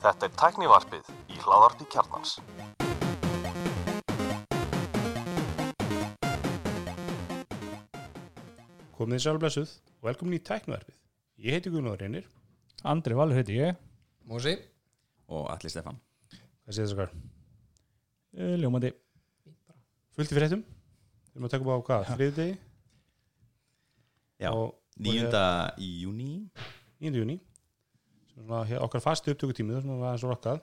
Þetta er tæknivarpið í hláðarpi kjarnans. Komið þið sjálfblessuð og velkomin í tæknivarpið. Ég heiti Gunnar Reynir. Andri Valur heiti ég Mósi og Alli Stefan Hvað séð þess að hvað? Eh, Ljómandi Fullt í fréttum. Við erum að taka upp á hvað? Þriði degi? Já, Og- 9. í júni 9. júni. Sem Svona, okkar fasti upptökutími, það er svona aðeins og rokkað.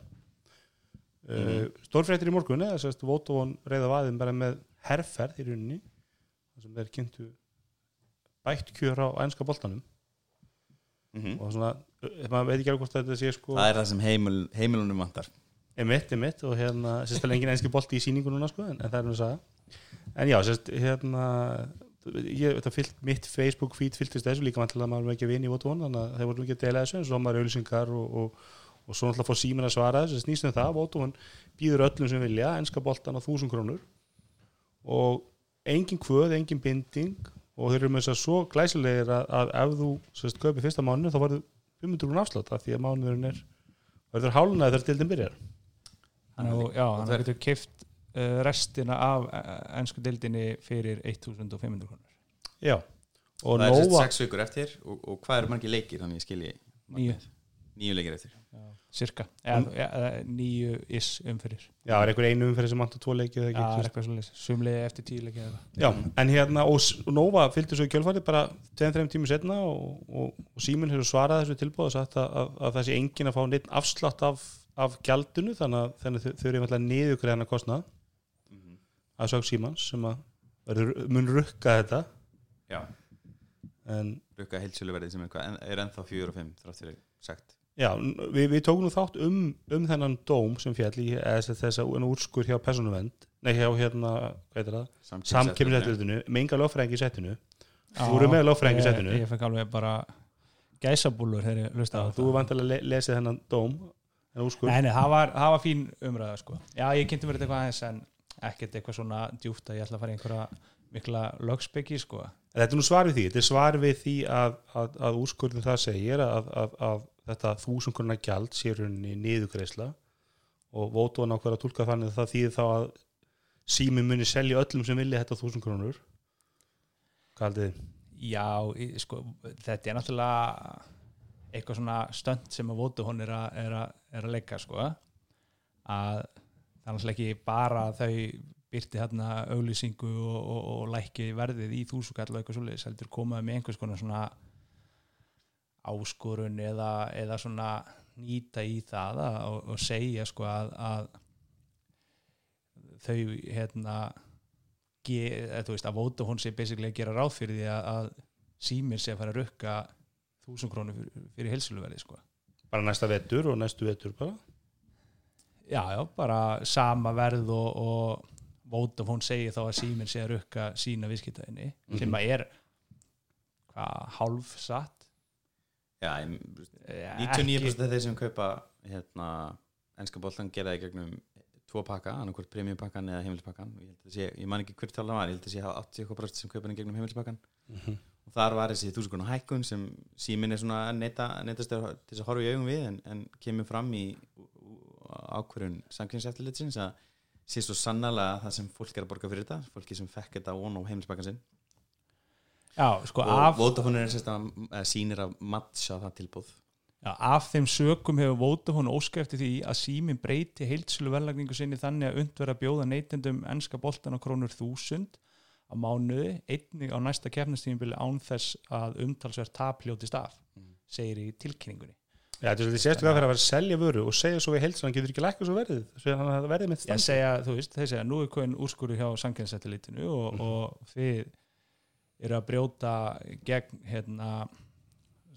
Uh, Stórfréttir í morgun, eða sérst Vótofón reyða vaðin bara með herrferð í rauninni. Sem þeir kynntu bætt kjör á ænska boltanum. mm Og svona, uh, maður veit ekki alveg hvort þetta sé sko... Það er það sem heimil, heimilunum vantar Emitt, emitt og hérna, sérst það er engin einski bolti í síningu núna sko, en, en það er nú að sagða en já, sérst, hérna ég, þetta fyllt, mitt Facebook feed fylltist þessu líka vantilega að maður ekki að vinna í Votón þannig að þeir voru ekki að dela þessu en svo maður auðlýsingar og, og, og svo náttúrulega fór símin að svara þessu snýstum það, Votón býður öllum sem vilja enska boltan á þúsund krónur og engin kvöð, engin binding og þeir eru með þess að svo glæsilegir að, að ef þú sérst kaupir fyrsta mánu þá varðu 500 grún afslátt af því að mánuðurinn er verður hálunað þegar dildin byrjar. Þannig að já, þannig að getur kift uh, restina af ennsku deildinni fyrir 1500 krónur. Já, og Það er sérst Nova sex vikur eftir og, og hvað eru margir leikir þannig ég skilji. Níu. Leikir eftir. Cirka, eða ja, ja, nýju is umfyrir Já, er einhver einu umferð sem vantar tvo leiki eða Já, er eitthvað svolítið, sumliði eftir tíu leikið. Já, en hérna og Nova fylgdi svo í kjölfarið bara 2-3 tími setna og, og, og Síminn hefur svarað þessu tilbúð og sagt að, að, að það sé engin að fá neitt afslátt af, af gjaldinu þannig að að þau eru alltaf niðugreðan að kostna að sá Símans sem að verður, mun rukka þetta. Já, en rukka heilsöluverðið sem er, hvað, en, er ennþá 4 og 5 þrátt fyrir sagt. Já, við, við tókum nú þátt um, um þennan dóm sem fjall í þess að úrskur hjá persónuvend nei hjá hérna, hvað heitir það? Samkemmisættinu, með enga lögfræðing í settinu Þú voru með lögfræðing í Ég- settinu? Ég fekk alveg bara gæsabúlur þegar ég lusta á þú það vantilega le lesið þennan dóm þennan úrskur Nei, nei, það var, það var fín umræða sko. Já, ég kynnti mér þetta eitthvað aðeins en ekkert eitthvað svona djúpt að ég ætla að fara í einhverja mikla lögspeki sko. Þetta er nú svar við því, þetta er svar við því að, að, að úrskurðin það segir að, að, að þetta þúsund krona gjald sé rauninni niðugreisla og vótuðan ákveður að tólka þannig að það þýðir þá að sími muni selja öllum sem vilja þetta haldið þið? Já, sko, þetta er náttúrulega eitthvað svona stönd sem að vótu hún er að, er að, er að leika sko. að það er náttúrulega ekki bara þau byrti hérna auglýsingu og, og, og lækki verðið í þúsukall og eitthvað svoleiðis heldur komaði með einhvers konar svona áskorun eða, eða svona nýta í það að, og, og segja sko að, að þau hérna eða, þú veist að Vodafone sé basically að gera ráð fyrir því að, að símir sé að fara að rukka þúsund krónu fyrir, fyrir heilsuluverði sko. Bara næsta vetur og næstu vetur bara já, já, bara sama verð og, og Vodafone segir þá að símir sé að rukka sína viðskiptaðinni sem að er hvað, hálf satt? Já, ég, Ja, 99% af þeir sem kaupa hérna, ennska boltan gera það í gegnum tvo pakka, annarkvort premiumpakkan eða heimilspakkan ég, að ég man ekki hver tala var, ég held að sé hafa 80% sem kaupa hann í gegnum heimilspakkan og þar var þessi þúsuguna hækkun sem símin er svona að neyta, til þess að horfa í augum við en, en kemur fram í ákvörun samkynnseftilitsins að sé svo sannlega það sem fólk er að borga fyrir þetta fólki sem fekk þetta von á heimilspakkan sinn. Já, sko, og af, Vodafone er sérst að að matcha það tilbúð já, af þeim sökum hefur Vodafone óska eftir því að símin breyti heilsulu verðlagningu sinni þannig að und vera að bjóða neytendum enska boltan á krónur þúsund á mánuði, einnig á næsta kefnistíðinbili án þess að umtalsverð tapljótist af, segir í tilkynningunni Já, þetta er svolítið sérstu að vera að selja vöru og segja svo við heilsan, hann getur ekki lækka svo verðið? Hann að verðið mitt ég standa segja, þú veist, þeir segja nú er komin úrskurðu hjá samkynnsættilitinu og, og þið eru að brjóta gegn hérna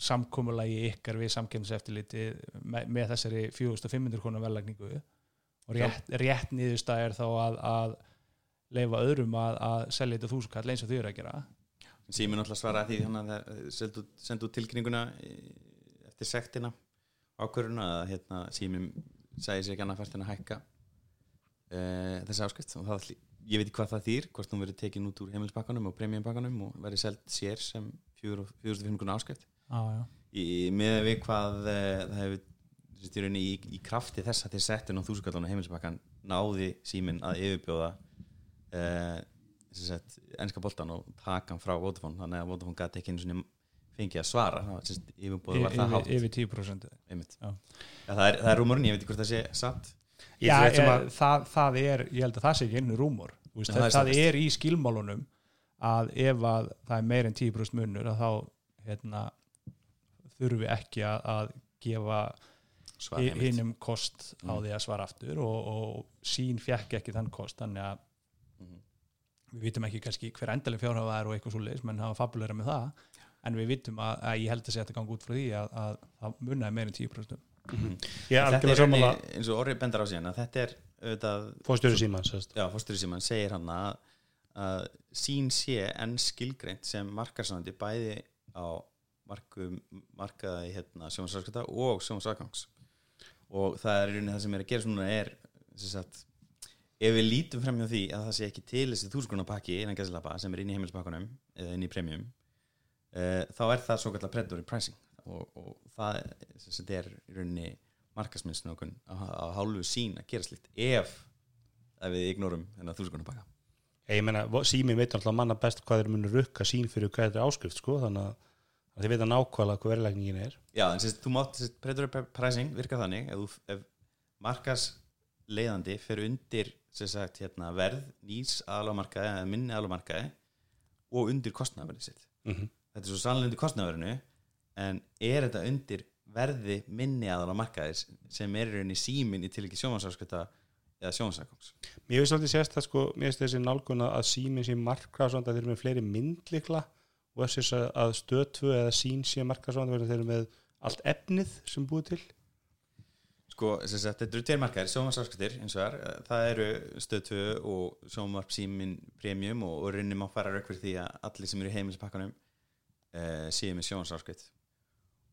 samkomulagi ykkar við samkynnsættiliti með, með þessari 4500 konar verðlagningu. Og rétt, rétt niðurstað er þá að, að leifa öðrum að, að selja þetta þúsukall eins og þau eru að gera. Síminn alltaf svaraði því þannig að það sendu, tilkynninguna eftir sektina ákvöruna að hérna, síminn segi sér ekki annað fært en að hækka uh, þessi áskrift. Og það, ég veit ekki hvað það þýr hvort hún verið tekin út úr heimilspakkanum og premiumpakkanum og verið selt sér sem 4.500 áskrift. Ah, með við hvað uh, það hefur í, í, krafti þess að ná þúsugallan á heimilspakkan náði síminn að yfirbjóða sérst, enska boltan og taka hann frá Vodafone. Þannig að Vodafone gæti ekki einu fengið að svara. Það var, það hátt. yfir, yfir 10% einmitt. Já. Ja, það, er, er rúmurinn, ég veit ekki hvort það sé satt. Já, ætla rétt sem e, að- það, það er, ég held að það sé ekki einu rúmor veist, Já, það, það er er í skilmálunum að ef að það er meir en 10% munur þá hérna, þurfi ekki að, að gefa hinnum kost á Mm. því að svara aftur og, og sín fjekk ekki þann kost. Þannig að Mhm. við vitum ekki kannski hver endaleg fjárhafa er og eitthvað svo leis, menn hafa fabulera með það en við vitum að, að ég held að sé að þetta gangi út frá því að, að það munnaði meir en 10% Ég er þetta algjörlega er sammála. rauninni, eins og Orri bendar á síðan að þetta er símans sérst. já, fórstjóri sem hann segir hann að, að sín sé enn skilgreint sem markarsandi bæði á marku, markaði hérna, sjónvarsarskata og sjónvarsargangs og það er í rauninni það sem er að gera svona er sem sagt, ef við lítum fram hjá því að það sé ekki til þessi þúsgruna pakki innan gæsilapa sem er inn í heimilspakkunum eða inn í premium uh, þá er það svo kallar predatory pricing og, og það sem er í rauninni markasminnsinu okkur á, á hálfu sín að gera slikt ef ef við ignorum þennan þúsgruna pakka ég meina, sími veit alltaf manna best hvað þeir munu rukka sín fyrir hvað þetta er áskrift sko, þannig að að þið veit að nákvæmlega hvað verðlækningin er. Já, en sérst, þú mátt sérst, predatory pricing virka þannig ef, ef markas leiðandi fer undir sagt, hérna, verð nýs aðlámarkaði eða minni aðlámarkaði og undir kostnaverði sitt. Mm -hmm. Þetta er svo sannlega undir kostnaverðinu en er þetta undir verði minni aðlámarkaðis sem er í rauninni símin í til ekki sjómansáskvita eða sjómansákongs Mér finnst alltaf sérst að sko, mér finnst þessi nálgun að símin sé markasvand að þeir eru með fleiri myndlikla og þess að, stöðtvö eða sín sé markasvand þeir eru með allt efnið sem búið til. Sko, þetta eru tveir markaðir, sjómansáskvitir eins og þar, það eru stöðtöðu og sjómanvarp símin premium og, og rauninni má fara rauk fyrir því að allir sem eru heimilspakkanum uh, séu með sjómansáskvit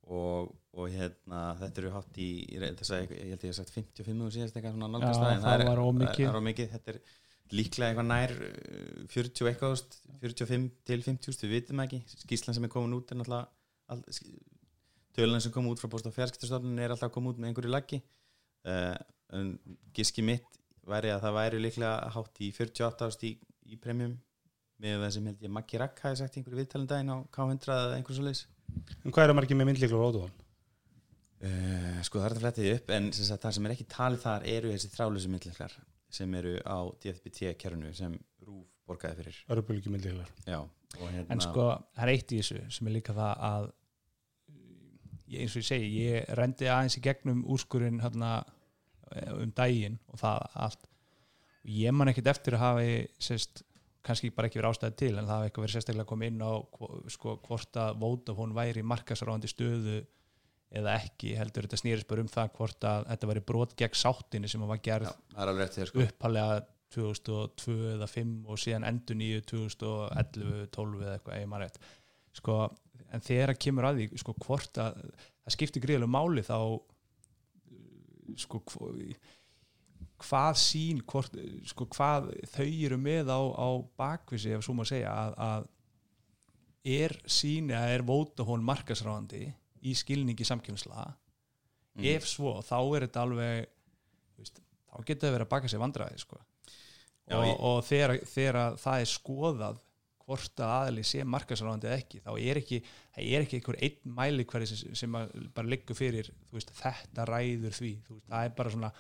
og, og hérna þetta eru hátt í, ég held að ég hef sagt 55 og síðast eitthvað svona nálgast Já, en það er- var of mikið. það er of mikið, þetta er líklega eitthvað nær eh, 40 og eitthvað, þúsund, 45 til 50, við vitum ekki. Skýslan sem er komin út er náttúrulega all, tölunan sem kom út frá bóst á fjarskiptastofnun er alltaf komið út með einhverju laggi. Uh, en giski mitt væri að það væri líklega hátt í 48 ást í, í premium með það sem held ég Maggi Rakk hafi sagt í einhverju viðtalin daginn á K100 eða einhverju svo leis En hvað eru margir með myndlikla á ódóðan? uh, sko það er þetta flettið upp en sem sagt, það sem er ekki talið þar eru þessi þrálusi myndliklar sem eru á DFBT kerfinu sem Rúf borgaði fyrir. Örbulgi myndliklar Já, og hérna en sko, það er eitt í þessu sem er líka það að ég, eins og ég segi, ég rendi aðeins í gegnum úrskurinn hérna, um daginn og það allt. Og ég man ekkert eftir að hafi sérst, kannski bara ekki verið ástæði til en það hafi eitthvað verið sérstaklega komið inn á sko, hvort að Vodafone væri markasráðandi stöðu eða ekki, heldur þetta snýrist bara um það hvort að þetta væri brot gegn sáttinni sem var gerð er þegar sko. uppalega 2002 eða 5 og síðan endur nýju 2011, 12 eða eitthvað ef maður rétt. Sko, en þegar það kemur að því sko, hvort að það skiptir gríðlega máli þá sko hvo- hvað sín hvort, sko, hvað þau eru með á, á bakvisi ef svo maður segja að, að er sín eða er Vodafone markasráðandi í skilningi samkjömsla Mm. ef svo, þá er þetta alveg veist, þá getur það verið að baka sér vandræði sko. Já, og, ég- og þegar, þegar það er skoðað hvort að aðli sé markasráðandi eða ekki, þá er ekki það er ekki einhver einn mæli hverju sem, sem bara liggur fyrir, veist, þetta ræður því, veist, það er bara svona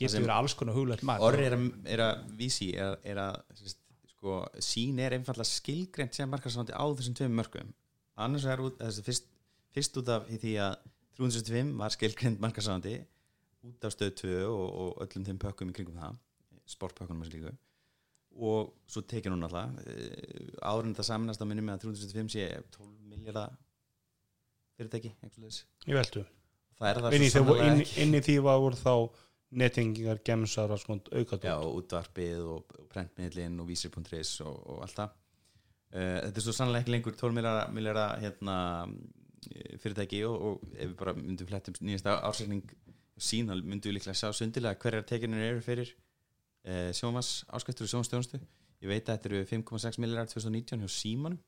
getur verið alls konar huglægt mat. Orri er að, er að vísi er, er að sko, sín er einfallega skilgreint sem markarsvandi á þessum tveim mörgum annars er út, þessi, fyrst, fyrst út af því að 365 var skilgreint markarsvandi út af stöð 2 og, og öllum þeim pökkum í kringum það sportpökkunum þessu líku og svo tekið hún alltaf áður en það saminast að minni með að 365 sé 12 miljardar fyrirtæki. Ég veldu það er það inn í því var þá nettingingar, gemsar aukat Já, útvarpið og, prentmiðlinn og vísir.is og, og allt það. Uh, Þetta er svo sannlega ekki lengur 12 miljara hérna, eh, fyrirtæki og, og ef við bara myndum flettum nýjasta ársækning sína myndum við líklega sjá sundilega hverjar tekinir eru fyrir uh, sjómas áskættur og sjónstjónustu Ég veit að þetta eru 5,6 miljardar 2019 hjá Símanum.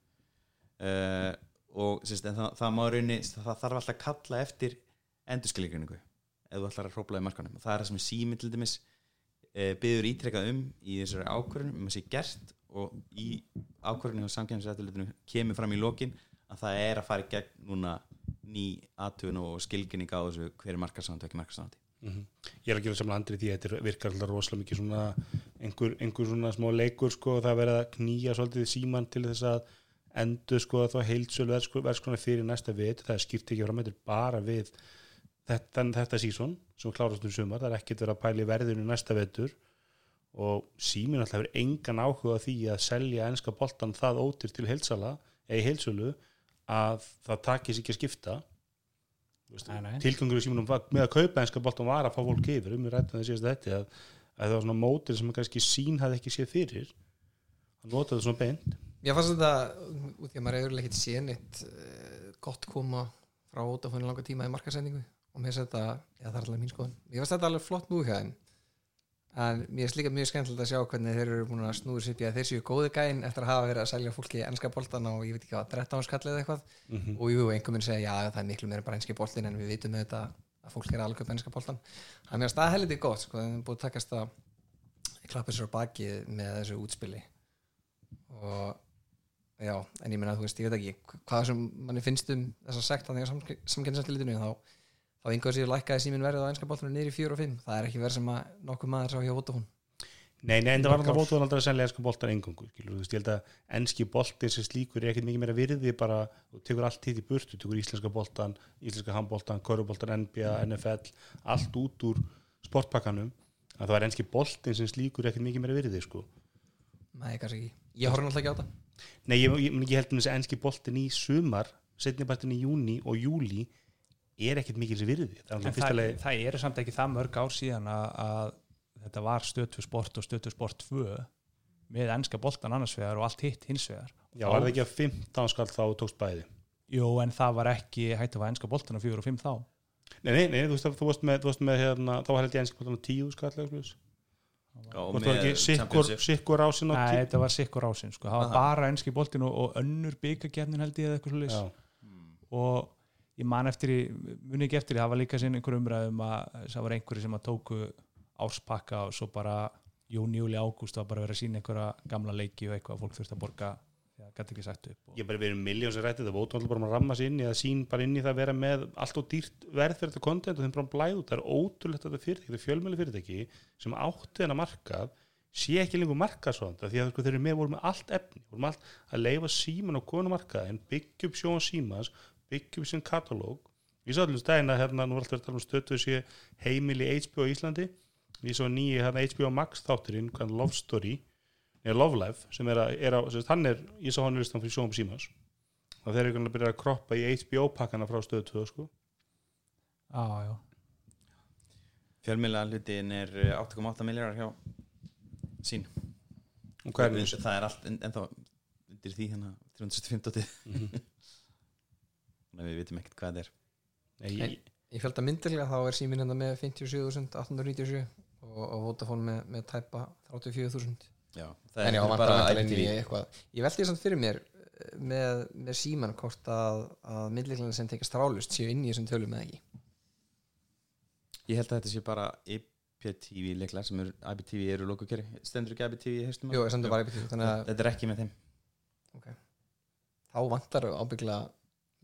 Uh, og sérst, það, það raunni það þarf alltaf að kalla eftir endurskilgrinningu ef þú ætlar að hrópla í markanum. Og það er það sem sími til dæmis e, byður ítrekkað um í þessari ákvörðun um að sé gert og í ákvörðunni á samkjæmsrættilitinu kemur fram í lokin að það er að fara í gegn núna ný aðtugun og skilgrinning á þessu hver er markarsándi og ekki markarsándi Mhm. Ég er að gera samla andri því að þetta virkar alltaf rosalega mikið svona einhver, einhver svona smá leikur sko og það verið að knýja svolítið síman til þess að endur sko að þá heilsölu verðskona fyrir næsta vit. Það skipt ekki fram þetta er bara við þetta, þetta sísón sem klárast um sumar, það er ekkert verið að pæli verðinu næsta vetur og símin alltaf hefur engan áhuga á því að selja enska boltan það ótir til heilsala eða í heilsölu að það takis ekki að skipta. Tilgangur í símanum var- með að kaupa enska boltan var að fá fólk yfir. Um í rættum það síðast þetta að, að það var svona mótil sem kannski sín hafði ekki séð fyrir. Hann notaði það svona beint. Mér fannst þetta, út í að maður hefur ekkert séð neitt uh, gott koma frá í langa tíma í markasendingu og mér finnst þetta, já það er alltaf mín skoðun. Mér finnst þetta alveg flott nú hjá þeim. En mér finnst líka mjög skemmtilegt að sjá hvernig þeir eru búin að snúður sér að þeir séu góði gæn eftir að hafa verið að selja fólki ennska boltan og ég veit ekki hvað, 13 áskall eða eitthvað. Mhm. og jú, einhver minn segja, já það er miklu meira bara ennski boltin en við vitum þetta að fólk er alveg ennska boltan það mér stað heldur gott, sko, þeim er búið að að að þá, einhver sér lækkaði síminn verið á einska bóltunum niður í 4 og 5 það er ekki verið sem að nokkuð maður sá hjá Vodafone. Nei, nei, en það var alltaf mótuðan aldrei að selja enska boltan engungu, þú veist, ég held að enski boltin sem slíkur er ekkert mikið meira virði bara, þú tekur allt hitt í burtu, þú tekur íslenska boltan, íslenska handboltan, köruboltan, NBA, NFL, allt út úr sportpakkanum, að það var enski boltin sem slíkur er ekkert mikið meira virði, sko. Nei, kannski ekki. Ég horfði náttúrulega ekki á þetta Nei, ég, ég, ég held þessi enski boltin í sumar, setnibartin í júni og júli er ekkert mikið sem virði. Það er það, það eru samt ekki það mörg ár síðan að, að þetta var stötu sport og stötu sport 2 með ennska boltan annars vegar og allt hitt hins vegar já, var það ekki að 15 skall þá tókst bæði. Jú, en það var ekki hægt að fá ennska boltan á 4 og 5 þá Nei, nei, nei, þú veist að þú varst með, þú varst með hérna, þá var held ég enski boltan á 10 skall, slúðis. var sikkur, sikkur ásin á Nei, þetta var sikkur ásinn sko. það var Aha. bara ennski boltin og, og önnur byggagjarnin held ég eða eitthvað Já, og ég man eftir muni ekki eftir það var líka sinn einhver umræðum að það var einhverju sem að tóku áspakka og svo bara júni, júli, ágúst var bara verið að sína einhverja gamla leiki og eitthvað að fólk þurfti að borga það ég bara verið miljón sem rætti það vótum alltaf bara að ramma sér inn í að sín bara inn í það að vera með allt og dýrt verð fyrir þetta kontent og þeim bara blæð út. Það er ótrúlegt að þetta fyrirtæki, þetta fjölmjöli fyrirtæki sem átti þennan markað sé ekki lengur markað svona því að sko, þeir eru með, voru með allt efni voru með allt að leifa síman og konu markað en byggja upp sjóan símans byggja upp sinn katalóg ég sá allir stæðin að hérna nú er alltaf að tala um stötu sé heimili HBO í Íslandi ég svo nýji hérna HBO Max þátturinn hvað Love Story eða Love Life sem er að, er að sem sagt, hann er, ég sá hann er listan fyrir sjóum símans og þeir eru að byrja að kroppa í HBO pakkana frá stöðu 2 sko. já, fjölmjöla hlutin er eh, 8,8 miljardar hjá sín og hvað er það? það er allt en, ennþá undir því hérna 350 Mhm. Þannig að við vitum ekkert hvað það er. Nei, Nei. Í fjölda myndilega þá er síminn hérna með 57.897 og, og Vodafone með, með tæpa 34.000 já, það En já, er vantar bara Ég veldi samt fyrir mér eh, með, með síman hvort að, að myndleiklunum sem tekast rálust séu inn í þessum tölum eða ekki. Ég held að þetta sé bara IPTV leiklar sem eru IPTV eru lokukeri stendur ekki IPTV í haustum á? Jú, ég sendur bara IPTV þannig að þetta er ekki með þeim. Þá vantar ábyggla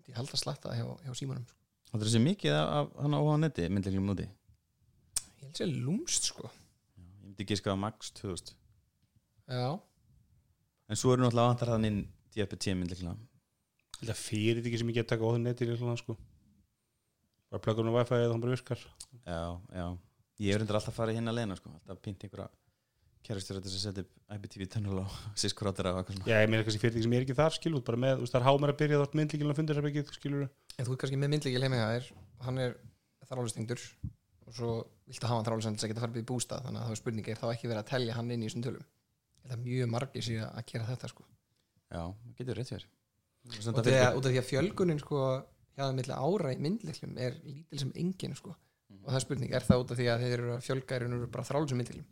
ég held að slatta hjá, hjá símanum sko. það er þessi mikið af, af hann á á neti myndleiklum úti Ég held sér lúmst sko. Ég myndi ekki skafa max 2000 Já, en svo eru náttúrulega vantar þannig inn DFT myndleikla Þetta fyrirtæki sem ekki að taka neti í Íslanda sko. bara plugga hún á wifi eða hann bara virkar. Já, já. Ég er undir alltaf að fara hinn að leina sko. alltaf pynnt einhverja kærastur að setja upp IPTV tunnel og syskurátur af eitthvað svona. Já, ég meina kannski fyrirtæki sem er ekki þar skilur bara með, þú veist, það er hámar að byrja þátt myndlíkilin að fundir sér skilur en þú er kannski með myndleikil heima hjá þér hann er þrálustingdur og svo viltu hafa hann þrálusting sem geta farið í bústað þannig að það er spurningi er þá ekki verið að telja hann inn í þessum tölum? Ég held að mjög margir séu að gera þetta sko. Já, það getur rétt fyrir. Út af því að, út af því að fjölgunin sko hjá það milli ára í myndleiklum er lítil sem engin sko. Og það er spurning, er það út af því að þeir eru að fjölga er eru bara þrálusum myndleiklum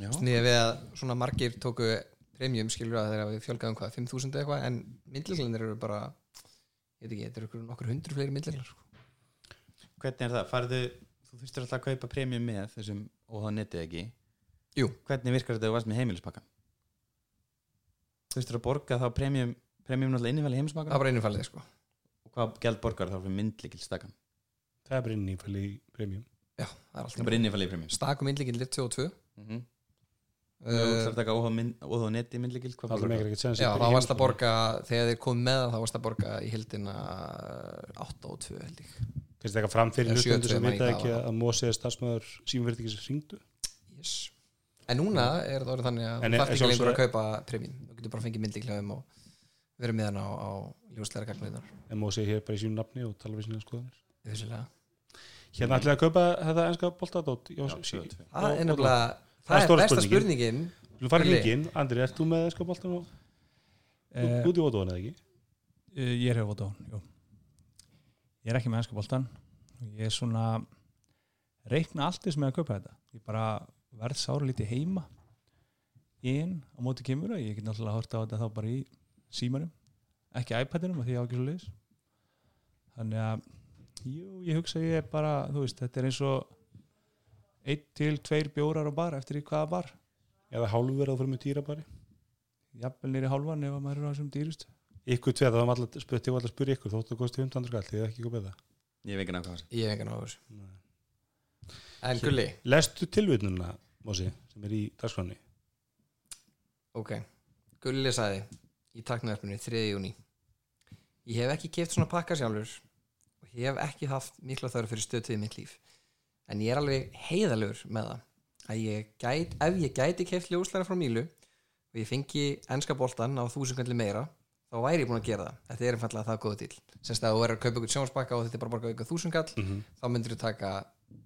já, Sniðið við að svona margir tóku premium skilur að þeirra við fjölgaðum hvað 5.000 eða eitthvað en myndleiklinir eru bara ég veit ekki, þetta eru nokkur hundru fleiri myndleiklar sko. Hvernig er það? Farðu, þú þurftir alltaf að kaupa premium með þessum og það netið ekki Jú. Hvernig virkar þetta ef þú varst með heimilispakkan? Þú þurftir að borga þá premium premium náttúrulega innifæli það heimilispakkan er bara einu fallið sko. og hvað gæld borgar þá fyrir myndlíkil stakkan? það er bara inn í fæli í premium já, það er Það alltaf innifæli stakum myndleikil er 22 óháð mynd- óháð neti myndlíkil hvað það? þá varst að borga þegar þeir komið með það, þá varst að borga í hildina 8 og 2 held ég. Kannski taka fram fyrir Eða hlustendur 70 sem ég ekki að Mósi er starfsmöður símverðingi sem hringdu. Yes. en núna er það orðið þannig að En þú er- þarf ekki lengur að kaupa premium. Þú getur bara að fengið myndleiklega og verið með hann á, á ljósleira gagnuðar en Mósi er hér bara í sínu nafni og tala við sína skoðanir Hérna ætlaði að kaupa þetta enska það er er er besta spurningin. fara Gulli. líkin, Andri, ert þú með enska boltan og Eh, út í ótóðan eða ekki? Eh, Ég er hefur hann, jú. Ég er ekki með ennska boltan Ég er svona reikna allt þess með að kaupa þetta Ég bara verð sára lítið heima inn á móti kemur ég get náttúrulega hort á þetta þá bara í símanum ekki iPadinum af því ég á ekki svo liðs þannig að jú, ég hugsa ég er bara þú veist, þetta er eins og einn til tveir bjórar á bar eftir í hvaða bar Eða hálfur að fyrir með dýra bara jafnvel nýri hálfan ef að maður er á þessum dýrust Ykkur tveið, það var alltaf spurt, ég var alltaf að spyrja ykkur þóttu að kosti 15 skall, þið er ekki komið það. Ég ekki nákvæmlega hvað ég hef engan á þessu. En gulli, Lestu tilvitnuna, Mósi, sem er í dagskráni ok. Gulli sagði í taknaverfinu 3. júni ég hef ekki keft svona pakka sjálfur og hef ekki haft mikla þörf fyrir líf en ég er alveg heiðalur með það að ég gæt, ef ég gæti keft ljóslæra frá Mílu og ég fengi enska boltan á þúsundkvæmli meira þá væri ég búin að gera það þetta er einfallega það góð til semst að þú er að kaupa ykkur sjónspakka og þetta er bara að borga ykkur þúsundkall Mhm. þá myndir þú taka,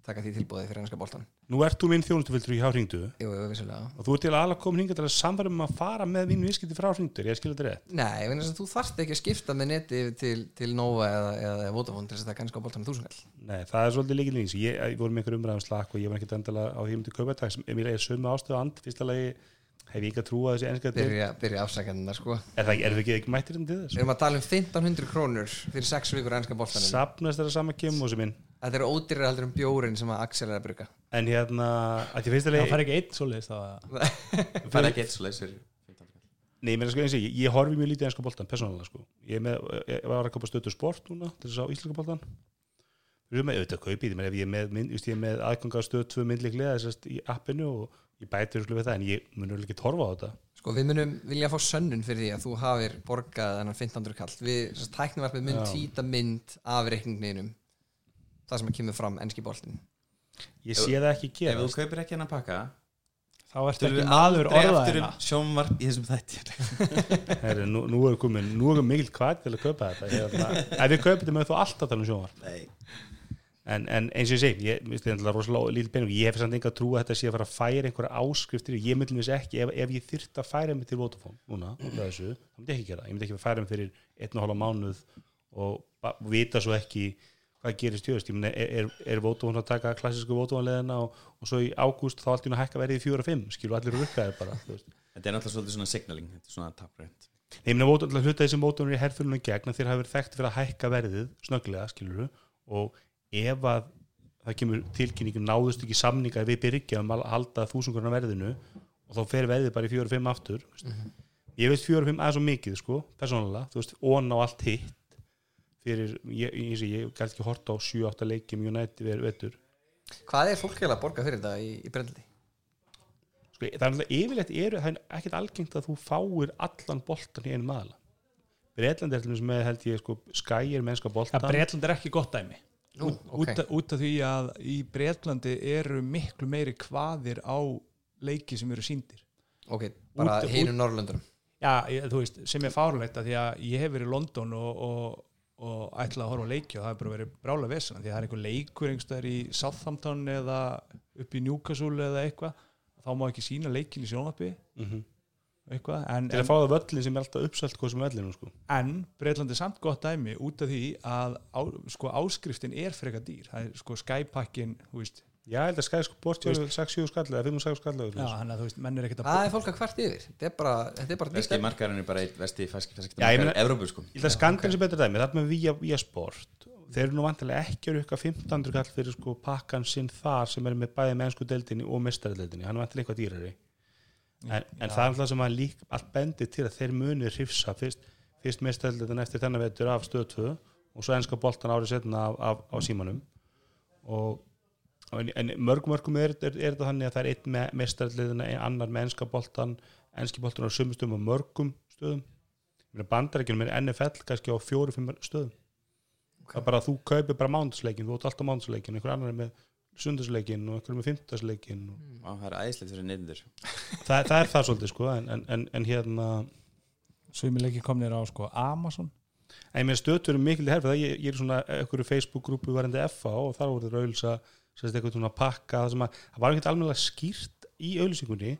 taka því tilbúið fyrir enska boltan Nú ert þú minn þjónustufiltur í hjá hringdu. Jú, jú, vissulega. Og þú ert til að alveg komin hingað til að samverðum um að fara með mínu viðskipti frá hringdur, ég skil þetta rétt? Nei, að þú þarft ekki að skipta með neti til, til Nova eða, eða Vodafone til þess að það kannski á boltanum þúsungall Nei, það er svolítið líkil nýs ég, ég voru með einhver umræðum slakk og ég var ekkert endala á því myndi kaupa þetta sem er sömu ástöðu and fyrsta lagi hef ég ekki að trúa þessi deild. byrja, byrja afsækjandina sko. Er það við ekki, ekki mættir enn til Við þess erum að tala um 1500 krónur fyrir 6 vikur ennska boltanum. Sapnast þeirra sama kemur sem minn Þetta eru ódýrir heldur um bjórin sem að Axel er að bruka. En hérna, að það fær ekki einn svo leiðist þá Það er ekki eitt svo leys fyrir 15 skall. Nei, ég meina sko eins og ég, ég horfi mjög lítið enska boltan persónulega sko. ég, er með, ég var að kaupa stötu sport núna til þess að boltan við erum með auðvitað menn ef ég er með, er með aðganga stöð tvö myndliklega þessast í appinu og ég bæti örugglega við það en ég mun örugglega ekki horfa á þetta. Sko við munum vilja fá sönnun fyrir því að þú hafir borgað Það sem kemur fram ennski boltin ég sé það ekki Ef gera þú kaupir ekki hennar pakka þá ertu ekki við maður orðaðina um sjónvarp í þessum þætti. Herri, nú, nú er komin, nú er mikill hvað til að kaupa þetta. Ef við kaupum þetta með þú alltaf tala um sjónvar Nei. En, en eins og ég segi, ég veist þetta rosalega lítið penning, ég hef samt enga trú að þetta sé að fara að færa einhverja áskriftir, ég myndi mér ekki ef, ef ég þyrft að færa mig til Vodafone núna, þessu, þá myndi ég ekki gera það. ég myndi ekki að færa mig fyrir einn og hálfa mánuð og vita svo ekki hvað gerist jöðust, ég myndi er, er, er Vodafone að taka klassísku Vodafone leðina og, og svo í ágúst þá allt í hún að hækka verið í 4-5 skilu allir rukkaðir bara þú veist. Þetta er náttúrulega svolítið svona signaling Þetta er svona taprænt. Nei, ég meina Vodafone, alltaf hluta þessi Vodafone er í herfylunum gegn að þeir hafa verið þekkt fyrir að hækka verðið snögglega, skilur og ef að það kemur tilkynningum náðust ekki samninga við byrgja um að halda þúsungurna fyrir, ég, ég, ég, ég gæti ekki horta á 7-8 leikjum United ver, vetur, Hvað er fólk að borga fyrir þetta í, í brendli? sko, það er alltaf yfirleitt eru, það er ekkert algengt að þú fáir allan boltan í einu maðala Breitland er til dæmis með held ég sko skæir mennska boltan að Breitland er ekki gott dæmi. Nú, út, ok. út, út af því að í Breitlandi eru miklu meiri kvaðir á leiki sem eru síndir Ok, bara hinu Norrlöndunum já, ég, þú veist, sem er fárlegt að því að ég hef verið í London og, og, og ætla að horfa á leiki og það er bara verið brála vesena því að það er einhver leikur einhverstaðar í Southampton eða upp í Newcastle eða eitthvað þá má ekki sína leikin í sjónvarpi. Mm eitthvað en, til að fá það völlin sem er alltaf uppselt hvað sem völlinu sko. en Breitland er samt gott dæmi út af því að á, sko, áskriftin er freka dýr. Það er sko Skypakkin Já, ég held að skæði sport 6-7 skall eða 5-6 skall eða já, þannig að þú veist, menn er ekkert að Það er fólk að kvart yfir. Þetta er bara, þetta er bara nýtt. Veski markarinn er bara eitt vesti fæski fæski Já, ég meina- markar Evrópu sko. Ég held að skandin sem betur dæmi, þarna með vía, vía sport. Þeir eru nú vantilega ekki að rukka 1500 kall fyrir sko pakkan sinn þar sem er með bæði mennsku deildinni og mestaradeildinni hann er vantilega eitthvað dýrari. En, en það er alltaf sem að lík allt bendi til að þeir muni hrifsa fyrst, fyrst en, en mörgum mörgum er, er, er þetta þannig að það er einn ein annar með enska boltan enski boltan á sumustum og mörgum stöðum. Bandarækjunum er NFL kannski á fjóru-fimm stöðum. Það er bara að þú kaupir bara mánudagsleikin þú átt alltaf mánudagsleikin, einhver annar er með sundagsleikin og einhver er með fimmtagsleikin og... Á, Það er æðislegt fyrir neyðindur það, það er það svolítið sko en, en, en, en hérna Svimileiki komnir á sko Amazon. En ég með stötur um mikil herfið ég, ég er svona einhverju Facebook-grúpu varandi FA og þar voru þeir auðlýsa sérst eitthvað svona pakka það að það var ekkert alveg skýrt í auðlýsingunni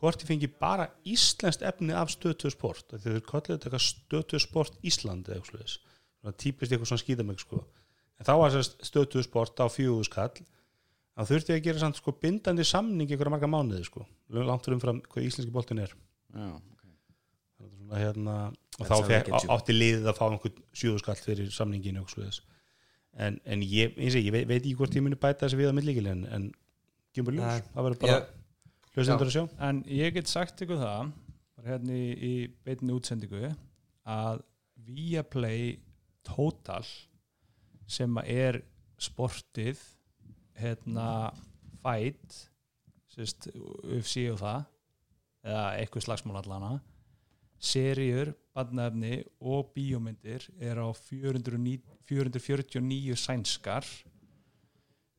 hvort ég fengi bara íslenskt efni af stötu sport þegar þeir kallið þetta eitthvað stötu sport Ísland eða eitthvað svona típist eitthvað svona skýðamögg sko. En þá var sérst stötu sport á fjögur skall þá þurfti ég að gera samt sko bindandi samning ykkur að marga mánuði sko. Langt fyrir umfram hvað íslenski boltin er. Já, ok. Þetta er svona, hérna, og þá átti liðið að fá einhvern sjöðuskall fyrir og svoleiðis en, en ég, eins og ég, ég veit, ekki hvort ég muni bæta þessi við á millikil en, en kemur ljós, það verður bara hljóðsendur að sjá. En ég get sagt ykkur það bara hérna í, í beinni útsendingu að Viaplay Total sem að er sportið hérna Fight sérst, UFC og það eða eitthvað slagsmál allana seríur, badnefni og bíómyndir er á 409, 449 sænskar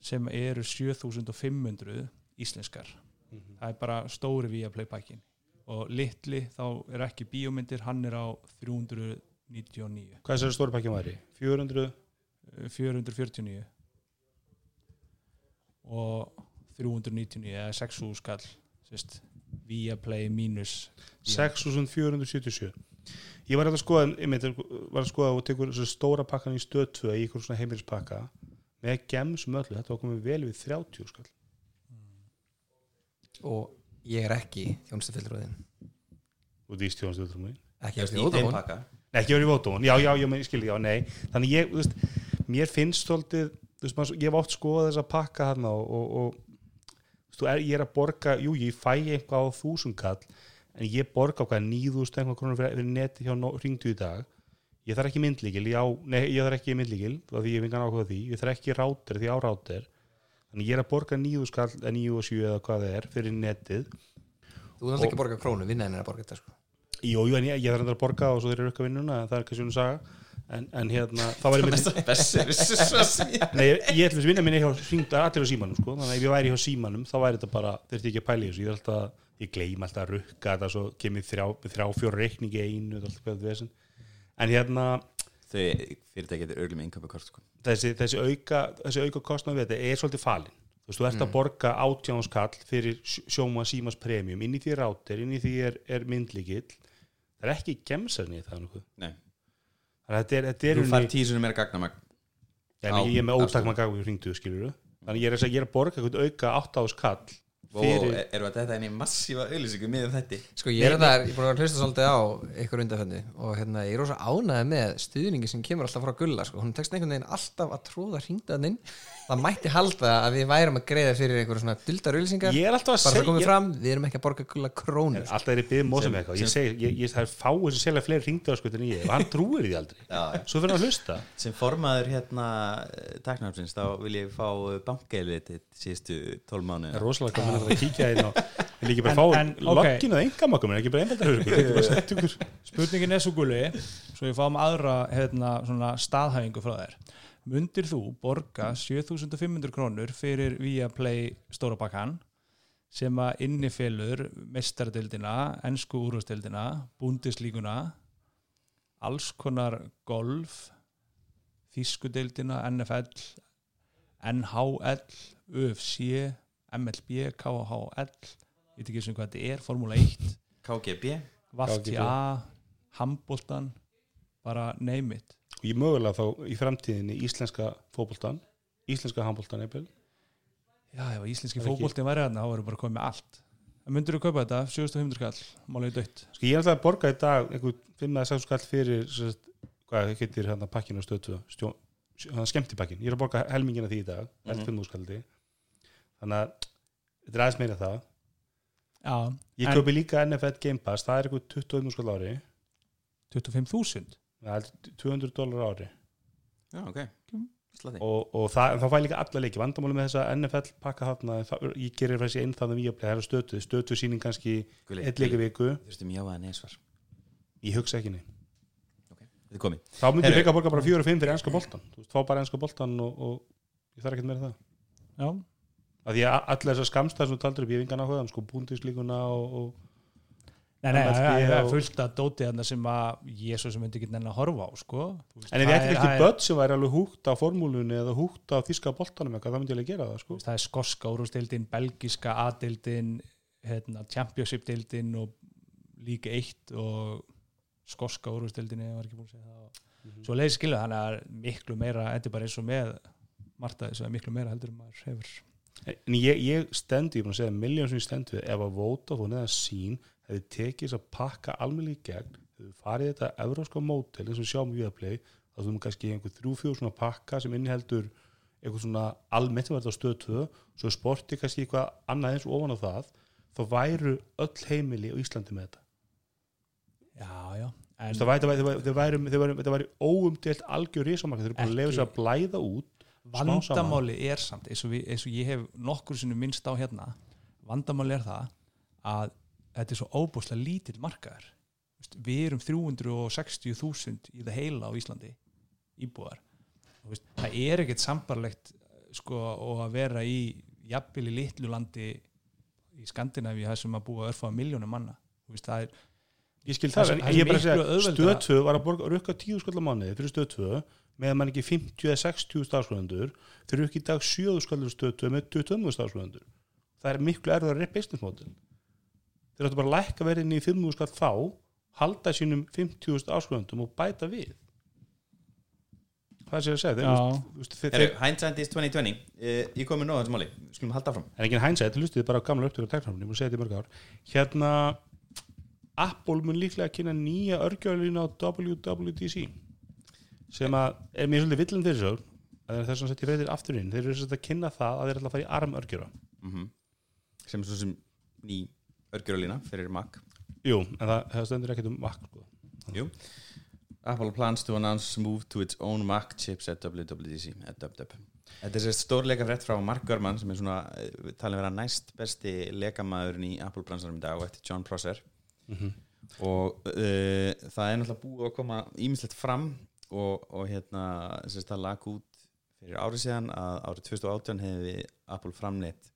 sem eru 7500 íslenskar. Það er bara stóri Viaplay pakkin og litli þá er ekki bíómyndir hann er á 399 Hvað er þessi stóri pakkin væri? 400? eh, 449 og 399 eða 6 skall Viaplay mínus 6477 Ég var að skoða ég myndi, var að skoða og tekur stóra pakkan í stöð 2 í ykkur svona heimilspakka með gems um öllu, þetta var komið vel við 30 skall Og ég er ekki þjónustufillröðin og því mér Ekki Í eftir þeim pakka Nei, ekki verið í Vodafone, já, já, ég skilji, já, nei. Þannig ég, þú veist, mér finnst svolítið, þú veist, maður, ég hef oft skoðað þess að pakka hann og, og, og þú veist, er, ég er að borga, jú, ég fæ eitthvað á þúsundkall en ég borga okkar nýðúst eitthvað krónur fyrir, neti hjá ringdu í dag. Ég þarf ekki myndlíkil, já, nei, ég þarf ekki myndlíkil, því ég vingan ákveða því. Ég þarf ekki rátir, því á rátir þannig ég er að borga nýðúskall, nýjú og sjú eða hvað það er, fyrir netið. Þú þarf ekki að borga krónu, vinnaðin er að borga þetta sko. Jú, jú, en ég, ég þarf að borga og svo þeir eru eitthvað vinnuna, en það er kannski svona saga. En, en hérna, þá væri mér Bessir Nei, ég, ég ætlum að vinna minni hjá allir á símanum, sko, þannig að ef ég væri hjá símanum þá væri þetta bara, þurfti ekki að pæla í þessu. Ég er alltaf, ég gleym alltaf að rukka þetta svo kemur þrjá, þrjá fjóra reikningi einu, er en hérna, Þau fyrirtæki getur örglum innköpukort sko. þessi, þessi auka þessi auka þetta er svolítið falin þú veist, þú ert að borga átjánskall fyrir sj- sjóma símas premium. Inn í því er rátir, inn í því er, er myndlíkill. Það er ekki gemsarni í það nokkuð. Nei, að þetta er, þetta er þú fær tísunum meira gagnamag Já, en ég, er með ótakma skilur Þannig ég er, að er að borga auka 8 Og fyrir, erum við þetta einu massífa auðlýsingu með þetta Sko ég er þetta, ég er búin að hlusta svolítið á ykkur undanfenni og hérna ég er rosa ánæði með stuðningi sem kemur alltaf frá Gulla sko. hún tekst einhvern veginn alltaf að tróða hringdaðinn það mætti halda að við værum að greiða fyrir einhverju svona duldar auðlýsingar ég er alltaf að bara það segja komið ég, fram, við erum ekki að borga Gulla krónu sko. Alltaf er ég byggðið mósa Sem- með eitthvað. Ég segi, ég, ég, það er fáið sem selja fleiri hringdu en ég og hann trúir því aldrei. Já, já. Svo fyrir að hlusta. Sem formaður hérna taknarfsins þá vil ég fá bankaðilið til síðustu 12 mánu Það er rosalega gaman að kíkja inn og vil ekki bara fá loggin og engamakkum en ekki bara sett ykkur spurningin mundir þú borga 7500 krónur fyrir Viaplay stóra bakkan sem að innifilur mestardildina, ennsku úrvastildina búndislíkuna alls konar golf þískudildina, NFL NHL UFC, MLB KHL, ég veit ekki sem hvað þetta er Formúla 1 KGB Valtja, handbóltan bara name it Og ég mögulega þá í framtíðinni íslenska fótboltan Íslenska handboltan eppil já, ef íslenski Það fótbolti væri þarna, þá verður bara komið með allt. En myndur þú kaupa þetta, 7500 skall málega dött, Sko ég er alltaf að borga í dag einhver 5-6 skall fyrir sagt, hvað heitir hérna pakkinu stöðtu hann skemmti pakkin, ég er að borga helmingina því í dag, held Mhm. 5 skaldi. Þannig að þetta er aðeins meira það. Já, ég kaupi líka NFL Game Pass, það er eitthvað 20 skall ári. 25.000 það er 200 dólar ári. Já, ok. Slati og, og það, þá fæ ég líka alla leiki. Vandamáli með þessa NFL pakka þarna það, ég gerir þessi einn þannig við það er stötu, stötu síning kannski eitt leiki viku, Þú veistum jáaða neysvar ég hugsa ekki er komið. Þá myndi ég Heyrðu. frekar borga bara 4 og 5 fyrir ennska boltan þú veist, fá bara ennska boltan og, og ég þarf ekki meira en það. Já, að því að allir þessar skamstæðar sem þú taldur upp ég hef engan áhuga, sko búndislíkuna og, og nei, nei, það er fullt að dóti þarna sem að ég svo sem myndi ekki nenni að horfa á sko. En ef ég ætti ekki börn sem væri alveg húgt á formúlunni eða húgt á þíska boltanum eitthvað, það myndi ég alveg gera það sko. það er skoska úrústildin, belgiska A-dildin, hérna, championship-dildin og líka eitt og skoska úrústildin ég var ekki búin að segja það Mhm. svo leiði skilja þannig að miklu meira þetta er bara eins og með Marta þess að miklu meira heldur maður hefur en ég, ég stendi, ég er búin að segja miljón sem ég stendi ef að Vodafone eða sín hefði tekið þess að pakka almennilega í gegn, hefði farið í þetta evróska mótel eins og við sjáum við að play þá þú erum kannski einhver þrjú fjóð svona pakka sem inniheldur eitthvað svona almennt sem verður á stöð 2 svo sporti kannski eitthvað annað eins ofan á það. Þá væru öll heimili á Íslandi með þetta. Já, já, það væri, óumdelt algjör risamarka, þeir eru bara að lefa sér að blæða út vandamáli er samt eins og, við, eins og ég hef nokkur sinnum minnst á hérna vandamáli er það að þetta er svo óbúslega lítill veist, við erum 360.000 í það heila á Íslandi íbúðar veist, það er ekkert sambarlegt sko, og að vera í jafnvel í litlu landi í Skandinavíu það sem að búa örfáða miljónum manna. Veist, það er ég skil Það það, ég er bara að segja auðveldara. stöð 2 var að borga rukka 10 skallar mánuði fyrir stöð 2 meðan mann ekki 50 eða 60 stafsfjöndur þeir eru ekki í dag 7 skallar stöð 2 með 20 stafsfjöndur það er miklu erður að reyna business model þeir áttu bara að lækka verðin í 5 skall þá halda sínum 50 stafsfjöndum og bæta við. Það sér að segja? Hindsight is 2020 uh, Ég kom með nóg að þessu máli. Skulum halda fram en ekki hænsætt, hlustið bara á gamla upptöku teknarfni, ég múið segja þetta í mörg ár. Hérna Apple mun líklega kynna nýja örgjörlínu á WWDC sem að er mér svolítið villin fyrir svo að þess að setja reyðir aftur inn. Þeir eru svolítið að kynna það að þeir ætla að fara í arm örgjöra mm Sem svo sem ný örgjörulína fyrir Mac jú, en það, það stendur ekkert um Mac sko. Jú Apple plans to announce move to its own Mac chips at WWDC at. Þetta er sérst stórleika frétt frá Mark Gurman sem er svona eh, talin vera næst besti leikamaðurinn í Apple bransanum í dag og eftir John Prosser Mhm. og uh, það er náttúrulega búið að koma ímislegt fram og, og hérna sérst það lag út fyrir árið síðan að árið 2018 hefði Apple framleitt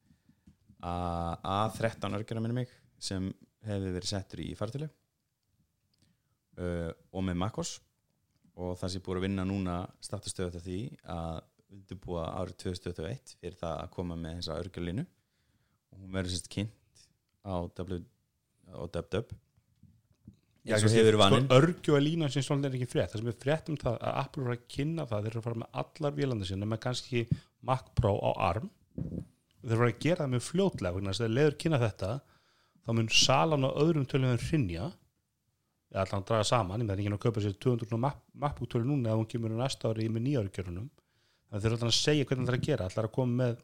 að A13 örgjara minni mig sem hefði verið settur í fartölu uh, og með MacOS og það sé búið að vinna núna startastöðu því að undirbúa árið 2021 fyrir það að koma með þessa örgjörlínu. Og hún verður sérst kynnt á W á DubDub eins og hefur vaninn. sko, örgjöa lína sem svolítið er ekki frétt. Það sem er frétt um það að Apple er að kynna það þeir eru að fara með allar vélanda sinna með kannski Mac Pro á ARM. Þeir eru að gera það með fljótlega að þeir leður kynna þetta þá mun salan á öðrum tölum rinja eða allan draga saman ég með ekki að kaupa sér 200 Mac, MacBook tölu núna ef hún kemur næsta ári með nýja örgjörunum þannig að þeir eru allan að segja hvernig það er að gera allar að koma með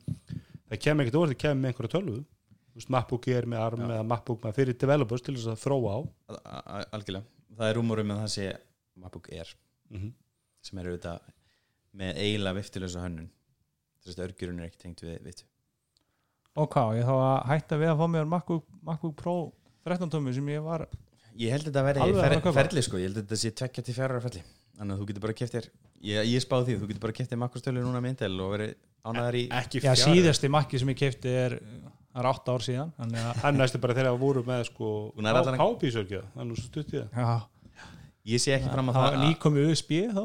það kemur ekkert orðið, það kemur með einhverja veist, MacBook er með ARM eða MacBook með fyrir developers til þess að þróa á. Algjörlega, það er rúmurum með það sé MacBook Air mm sem er auðvitað með eiginlega viftilösa hönnun. Þess að örgjörun er ekki tengt við hvað, ég þá að hætta við að fá mér MacBook, MacBook Pro 13 tómi sem ég var Ég held að þetta verði Alveg fer, að ferli sko, ég held að þetta sé tvekja til fjara ferli. Þannig að þú getur bara keftir ég, ég spáði því, þú getur bara keftir makkostölu núna með Intel og verið ánæðar í ekki já, fjara síðasti makki sem ég kefti er það er 8 ár síðan þannig að hann næstu bara þegar það voru með sko að- hápísörgja er nú svo stutt í það. Já, ég sé ekki fram á það að, nýkomi USB þá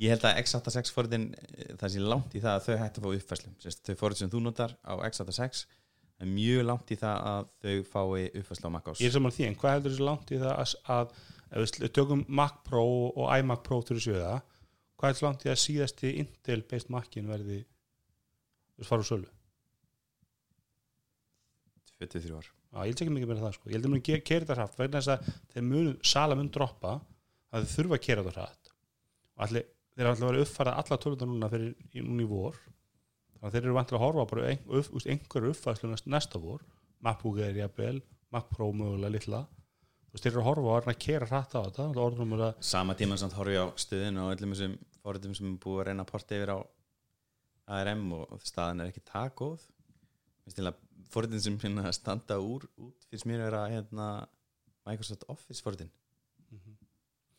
ég held að x86 forðin það sé langt í það að þau hætti að fá uppfærslu. Sest, þau forðin sem þú notar á x86 er mjög langt í það að þau fái uppfærslu á MacOS ég er saman því, en hvað heldur þessi langt í það að, að ef við tökum Mac Pro og iMac Pro til þessu það hvað er langt í að síðasti Intel based Macin verði fara úr sölu? 23 ár. Já, ég held ekki mikið meira það sko. Ég held að muni kera þetta hratt vegna þess að þeir munu, sala mun droppa að þeir þurfa að kera þetta hratt. Og allir, þeir hafa alltaf verið uppfærað alla tölvundar núna fyrir í, núna í vor. Þannig að þeir eru vantilega að horfa bara ein, upp, einhverju uppfærslu næst, næsta vor. MacBook er jafnvel, Mac Pro mögulega litla. Þú veist, þeir eru að horfa og að reyna að kera hratt á þetta. Er að sama tíma samt horfi á stuðin og öllum þessum fóritum sem er búið að reyna að porta yfir á ARM og, staðan er ekki það góð. Fóritin sem hérna standa úr út finnst mér að vera hérna, Microsoft Office fóritin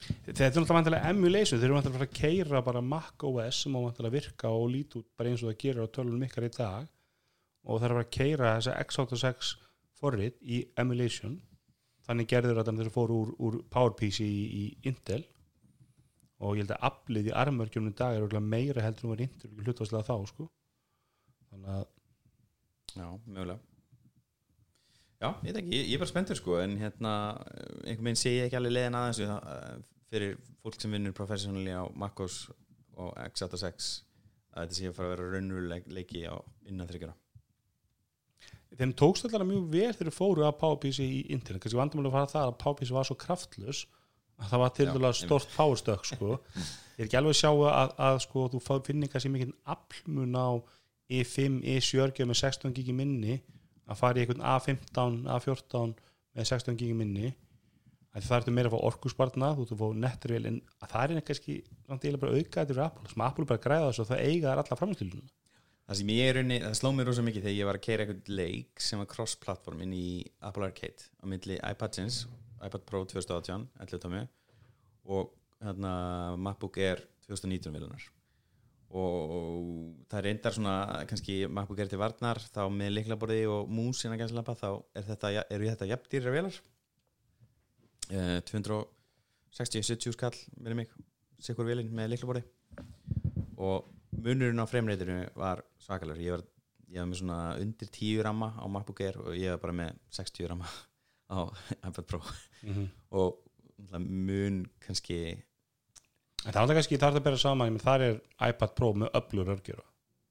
Þetta er náttúrulega vantilega emulation, þeir eru vantilega að keira bara Mac OS sem á vantilega að virka og líti út bara eins og það gerir á tölunum ykkar í dag. Og það er að keira þessa x86 forrit í emulation. Þannig gerður þetta þeir fóru úr, úr PowerPC í, í Intel. Og ég held að aflið í armörgjum í dag er meira heldur en var Intel hlutvarslega þá sko. Þannig að Já, mögulega Já, ég ekki, ég, ég er bara spenntur sko en hérna, einhvern veginn sé ég ekki alveg leiðin aðeins uh, fyrir fólk sem vinnur professionally á MacOS og x86 að þetta sé að fara að vera raunveruleiki á innan þryggjara þeim tókst allar mjög vel þegar fóru að PowerPC í internet, kannski vandamáli var það að PowerPC var svo kraftlös að það var til dæla stort powerstök sko. ég er ekki alveg að sjá að, að sko, þú finnir kannski mikið aflmun á E5, E7 með 16 gigi minni að fara í einhvern A15, A14 með 16 gigi minni. Að það ertu meira að fá orkusbarna þú ert að fá netturvel en það er kannski bara aukaðið fyrir Apple. Sem Apple bara græða þess að það eiga þar alla framstilunum Það sem ég er unni, það sló mér rosa mikið þegar ég var að keira einhvern leik sem var cross-platform inn í Apple Arcade á myndli iPad-sins, iPad Pro 2018 11 tómi og hérna MacBook Air 2019 vilunar og það er reyndar svona kannski Air til varnar þá með leiklaborði og mús innan gænslampa þá er þetta, eru þetta jafndýra velar uh, 260-70 skall með mig, sikkur velin með leiklaborði og munurinn á fremreitinu var svakalur ég var, ég var með svona undir 10 ramma á MacBook Air og ég var bara með 60 ramma á iPad Pro. Mm -hmm. og mun kannski Það er kannski, það er að bera saman þar er iPad Pro með öflur örgjur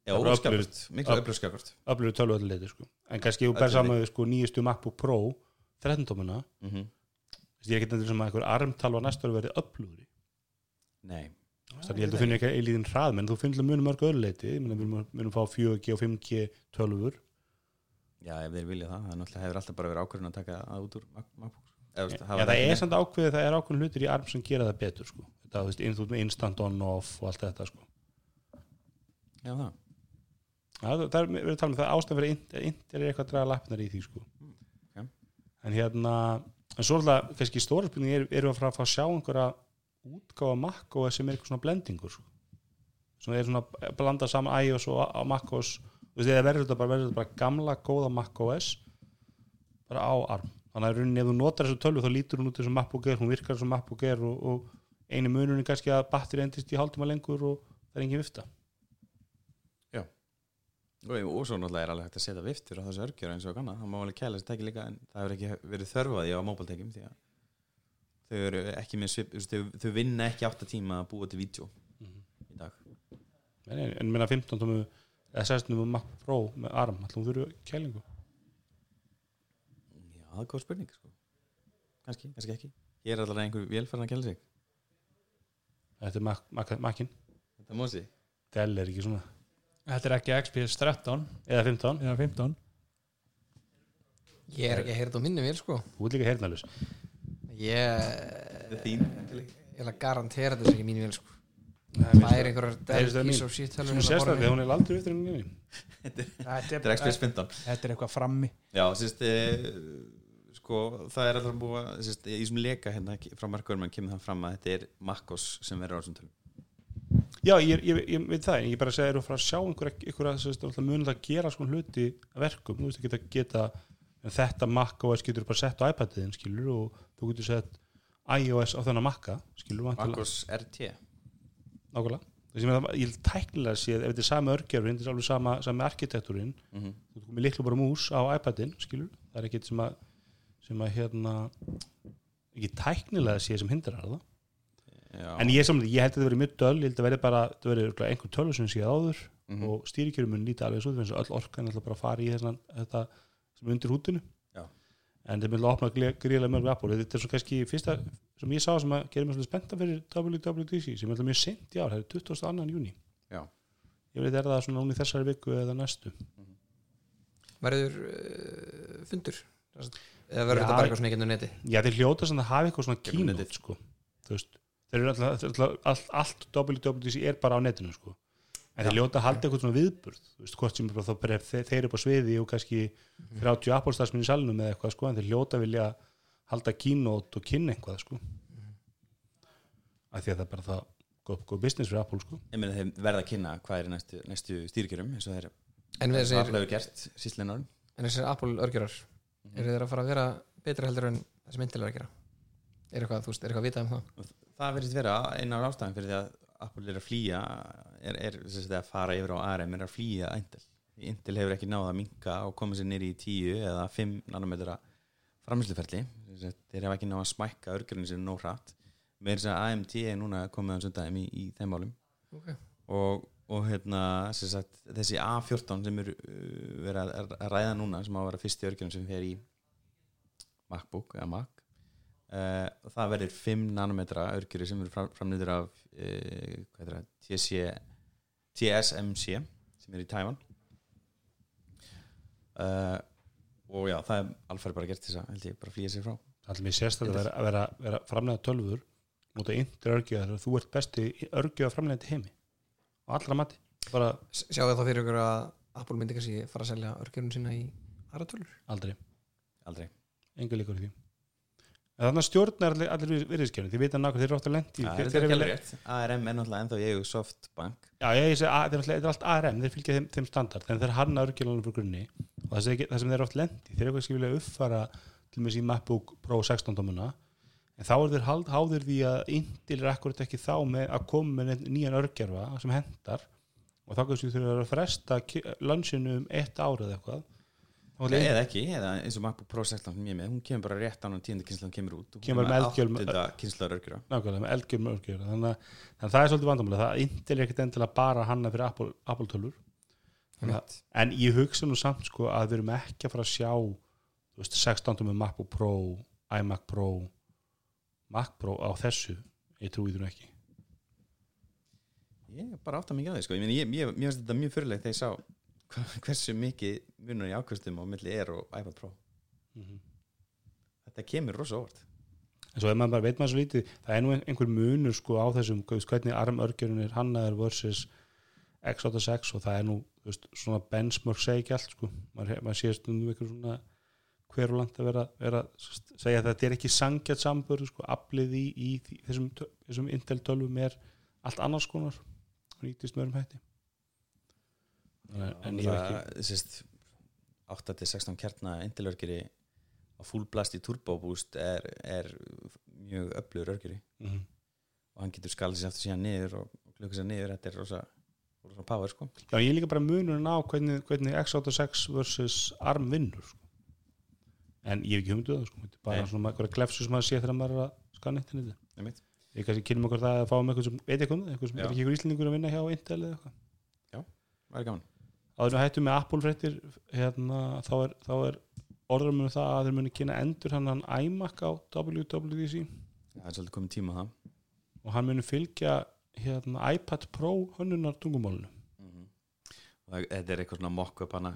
Já, skapurt, miklu öflur skapurt Öflur tölvu öllu leiti sko. en kannski þú ber saman sko, nýjastu MacBook Pro 13 tómuna mm -hmm. ég er ekki nefndir sem að einhver armtalva næstur verið öflur Nei. Þannig ég held að þú finnir ekki eilíðin hrað menn þú finnir mjög mörg öðru leiti við munum fá 4G og 5G tölvur. Já, ef þeir vilja það. Það hefur alltaf bara verið ákveðin að taka það út úr MacBook Já, það er samt ákveðið það er ákveðin hlutir í arm sem gera það betur sko þú veist, með instant on off og allt þetta sko. Já það. Já, það er verið að tala um það ástæðan fyrir Intel er eitthvað að draga lappnar í því sko. Okay. en hérna en svo alltaf, kannski stóra spilning er, erum við að fara að sjá einhverja útgáða OS sem er eitthvað svona blendingur sko. sem er svona að blanda saman iOS og veist, það verður þetta bara, verður þetta bara gamla góða Mac OS bara á arm. Þannig að ef þú notar þessu tölvu þá lítur hún út þessu MacBook Air, hún virkar þessu MacBook Air og, og einu munurinn kannski að batteri endist í hálftíma lengur og það er engin vifta. Já. Og, svo náttúrulega er alveg hægt að setja viftur á þessu örgjur eins og kannar, það má alveg kæla þessi teki líka en það hefur ekki verið þörfaði á móbaltekim því að þau eru ekki með svip þau, þau vinna ekki átt að tíma að búa til vídeo mm -hmm. í dag. En, en minna 15 tómu SS-num og Mac Pro með ARM, alltaf þú eru kælingu? Já, það er góð spurning sko. kannski, kannski ekki. Ég er alltaf einhver velferðan að kæla sig Þetta er makkin Þetta er mósi Dell er ekki svona. Þetta er ekki XPS 13 Eða 15 Eða 15 Ég er ekki að heyrða á minni vel sko. Þú er líka heyrnalus Ég Þetta er þín Ég er að garantera þess ekki mínu vel sko. Það er einhverjar Dell og sítt Hún er aldrei vittur en mínu Þetta er XPS 15 Þetta er eitthvað frammi. Já, sérst sko, það er alltaf búið að sérst, í þessum leka hérna frá markaður mann kemur það fram að þetta er makkos sem verður á þessum tölum. Já, ég, ég, ég veit það, ég bara segir að frá að sjá einhverja munið að gera svona hluti verkum, þú veist ekki að geta þetta makkos getur bara sett á iPad-iðin, skilur, og þú getur sett iOS á þennan makka, skilur Makkos RT Nákvæmlega, ég vil tæknilega sé ef þetta er sami örgjörfinn, þetta er alveg sama, sami arkitektúrin, mm -hmm. þú komið líklu bara mús á iPad-in, skilur, það er ekkit sem að sem að hérna ekki tæknilega sé sem hindrar það Já. en ég, saman, ég held að þetta verið mjög döl ég held að verið bara, þetta verið einhver tölv sem sé áður mm -hmm. og stýrikjörum mun líta alveg svo þannig að öll orkan er bara að fara í þessan, þetta sem undir hútinu Já. en þeir mynda að opna gríðlega mörg Apple þetta er svo kannski fyrsta sem ég sá sem að gera mér spennta fyrir WWDC sem er mjög sent í ár, það er 22. júni Já. ég veit er það svona núna í þessari viku eða næstu verður uh, fundur eða verður Já, þetta bara eitthvað svona ekki neti Já, þeir hljóta sem það hafi eitthvað svona kínót netið. sko. Þú veist, þeir eru alltaf, þeir eru alltaf allt, allt WWDC er bara á netinu sko. en þeir hljóta að halda eitthvað svona viðburð þú veist, hvort sem er bara þá bara þeir, þeir eru upp á sviði og kannski 30 Apple-starsminn í salnum eða eitthvað, sko, en þeir hljóta að vilja halda kínót og kynna eitthvað sko. af því að það er bara það góð, góð business fyrir Apple sko. ég meina þeim verða að kynna hvað er næstu, næstu stýrkjörum eins og þeir hefur gert síslein árum en þessir Apple örgjörar eru þeir að fara að vera betri heldur en þessi Intel er að gera? Er eitthvað, þú veist, er eitthvað að vita um það? Það verðist vera eina af ástæðan fyrir því að Apple er að flýja er, er sem sagt, að fara yfir á ARM er að flýja Intel. Intel hefur ekki náða að minka og koma sér nýri í 10 eða 5 nanometra framhersluferli þeir hafa ekki náða að smækka örgjörinu sér nóg hratt. Með þess að AMD er núna komið á sundagum í, í þeim málum. Okay. og, og hérna sagt, þessi A14 sem eru uh, verið að, ræða núna sem á að vera fyrsti örgjörn sem fer í MacBook eða Mac uh, og það verður 5 nanometra örgjörði sem eru fram, framnýður af uh, er það, TC, TSMC sem er í Taiwan. Uh, og já, það er alfæri bara gert þess að held ég bara flýja sér frá. Allir mér sérst að vera, vera, vera framlega tölfur mútið índir örgjöðar þú ert besti örgjöða framlega til heimi og allra mati. Bara sjáu það þá fyrir ykkur að Apple myndi kannski fara að selja örgjörun sína í aðra tölur? Aldrei. Aldrei. Enga líkur í því. En þannig að stjórnar allir, allir virðiskjörnum því vita nákvæm þeir eru ofta lendi. Ja, er ekki alveg rétt. ARM er náttúrulega ennþá ég og Softbank. Já ég segi að þeir eru allt ARM þeir fylgja þeim, þeim standard. En þeir hanna örgjörnum fyrir grunni. Og það sem, það sem þeir eru oft lendi þeir eru kannski vilja uppfara til með sín MacBook Pro 16 tómuna en þá er hald, háður því að Intel er akkurat ekki þá með að koma með nýjan örgjörfa sem hendar og þá kannski þurfa að fresta lunchinu um eitt árið eitthvað. Er eða ekki, eða eins og MacBook Pro 16 sem ég er með, hún kemur bara rétt án og tíundu kynslan kemur út. Og Kemur með áttunda kynslan örgjura nákvæmlega með eldgjörn örgjörfa þannig, að- það er svolítið vandamála það Intel er ekkert endilega bara hanna fyrir Apple, Apple tölur. Þannig að- en ég hugsa nú samt sko að við erum ekki að fara að sjá þú veist, 16 með MacBook Pro iMac Pro Mac Pro á þessu ég trúi nú ekki ég bara átt að mikið á því sko. ég, ég, ég, mér finnst þetta mjög fyrirlegt þegar ég sá hversu mikið munur í ákvæmstum á milli Air og iPad Pro þetta kemur rosa óvart en svo ef maður bara veit maður svo lítið það er nú ein- einhver munur sko á þessum þú hvernig arm örgjörun er hannaður versus x86 og það er nú þú veist, svona benchmark allt sko. maður, maður sé stundum einhver svona hverulant að vera, vera segja að þetta er ekki sangjart sambur sko, aflið í, í þessum, þessum Intel 12 er allt annars konar og nýtist með um hætti. En, en ég hef ekki sérst 8-16 kjarna Intel-örgjuri á full blast í turbo boost er, er mjög öflugur örgjuri mm og hann getur skalið sér aftur síðan niður og, og klukka sér niður, þetta er rosa, rosa power sko. Já, ég líka bara munurinn á hvernig, hvernig x86 versus ARM vinnur sko. En ég hef ekki humduð það sko. Bara Nei. svona eitthvað glefsu sem maður sé þegar maður er að skanna interneti Einmitt. Ég kannski kynum okkur það að fáum eitthvað sem veit eitthvað um það, eitthvað sem Já. er ekki ykkur íslendingur að vinna hjá Intel eða eitthvað það er gaman Áður en við hættum með Apple fréttir hérna, þá er, þá er orðum um það að þeir muni kynna endur hann hann iMac á WWDC það er svolítið komið tíma það og hann muni fylgja hérna, iPad Pro hönnunar tungumálinu og það, þetta er eitthvað svona mock-up hana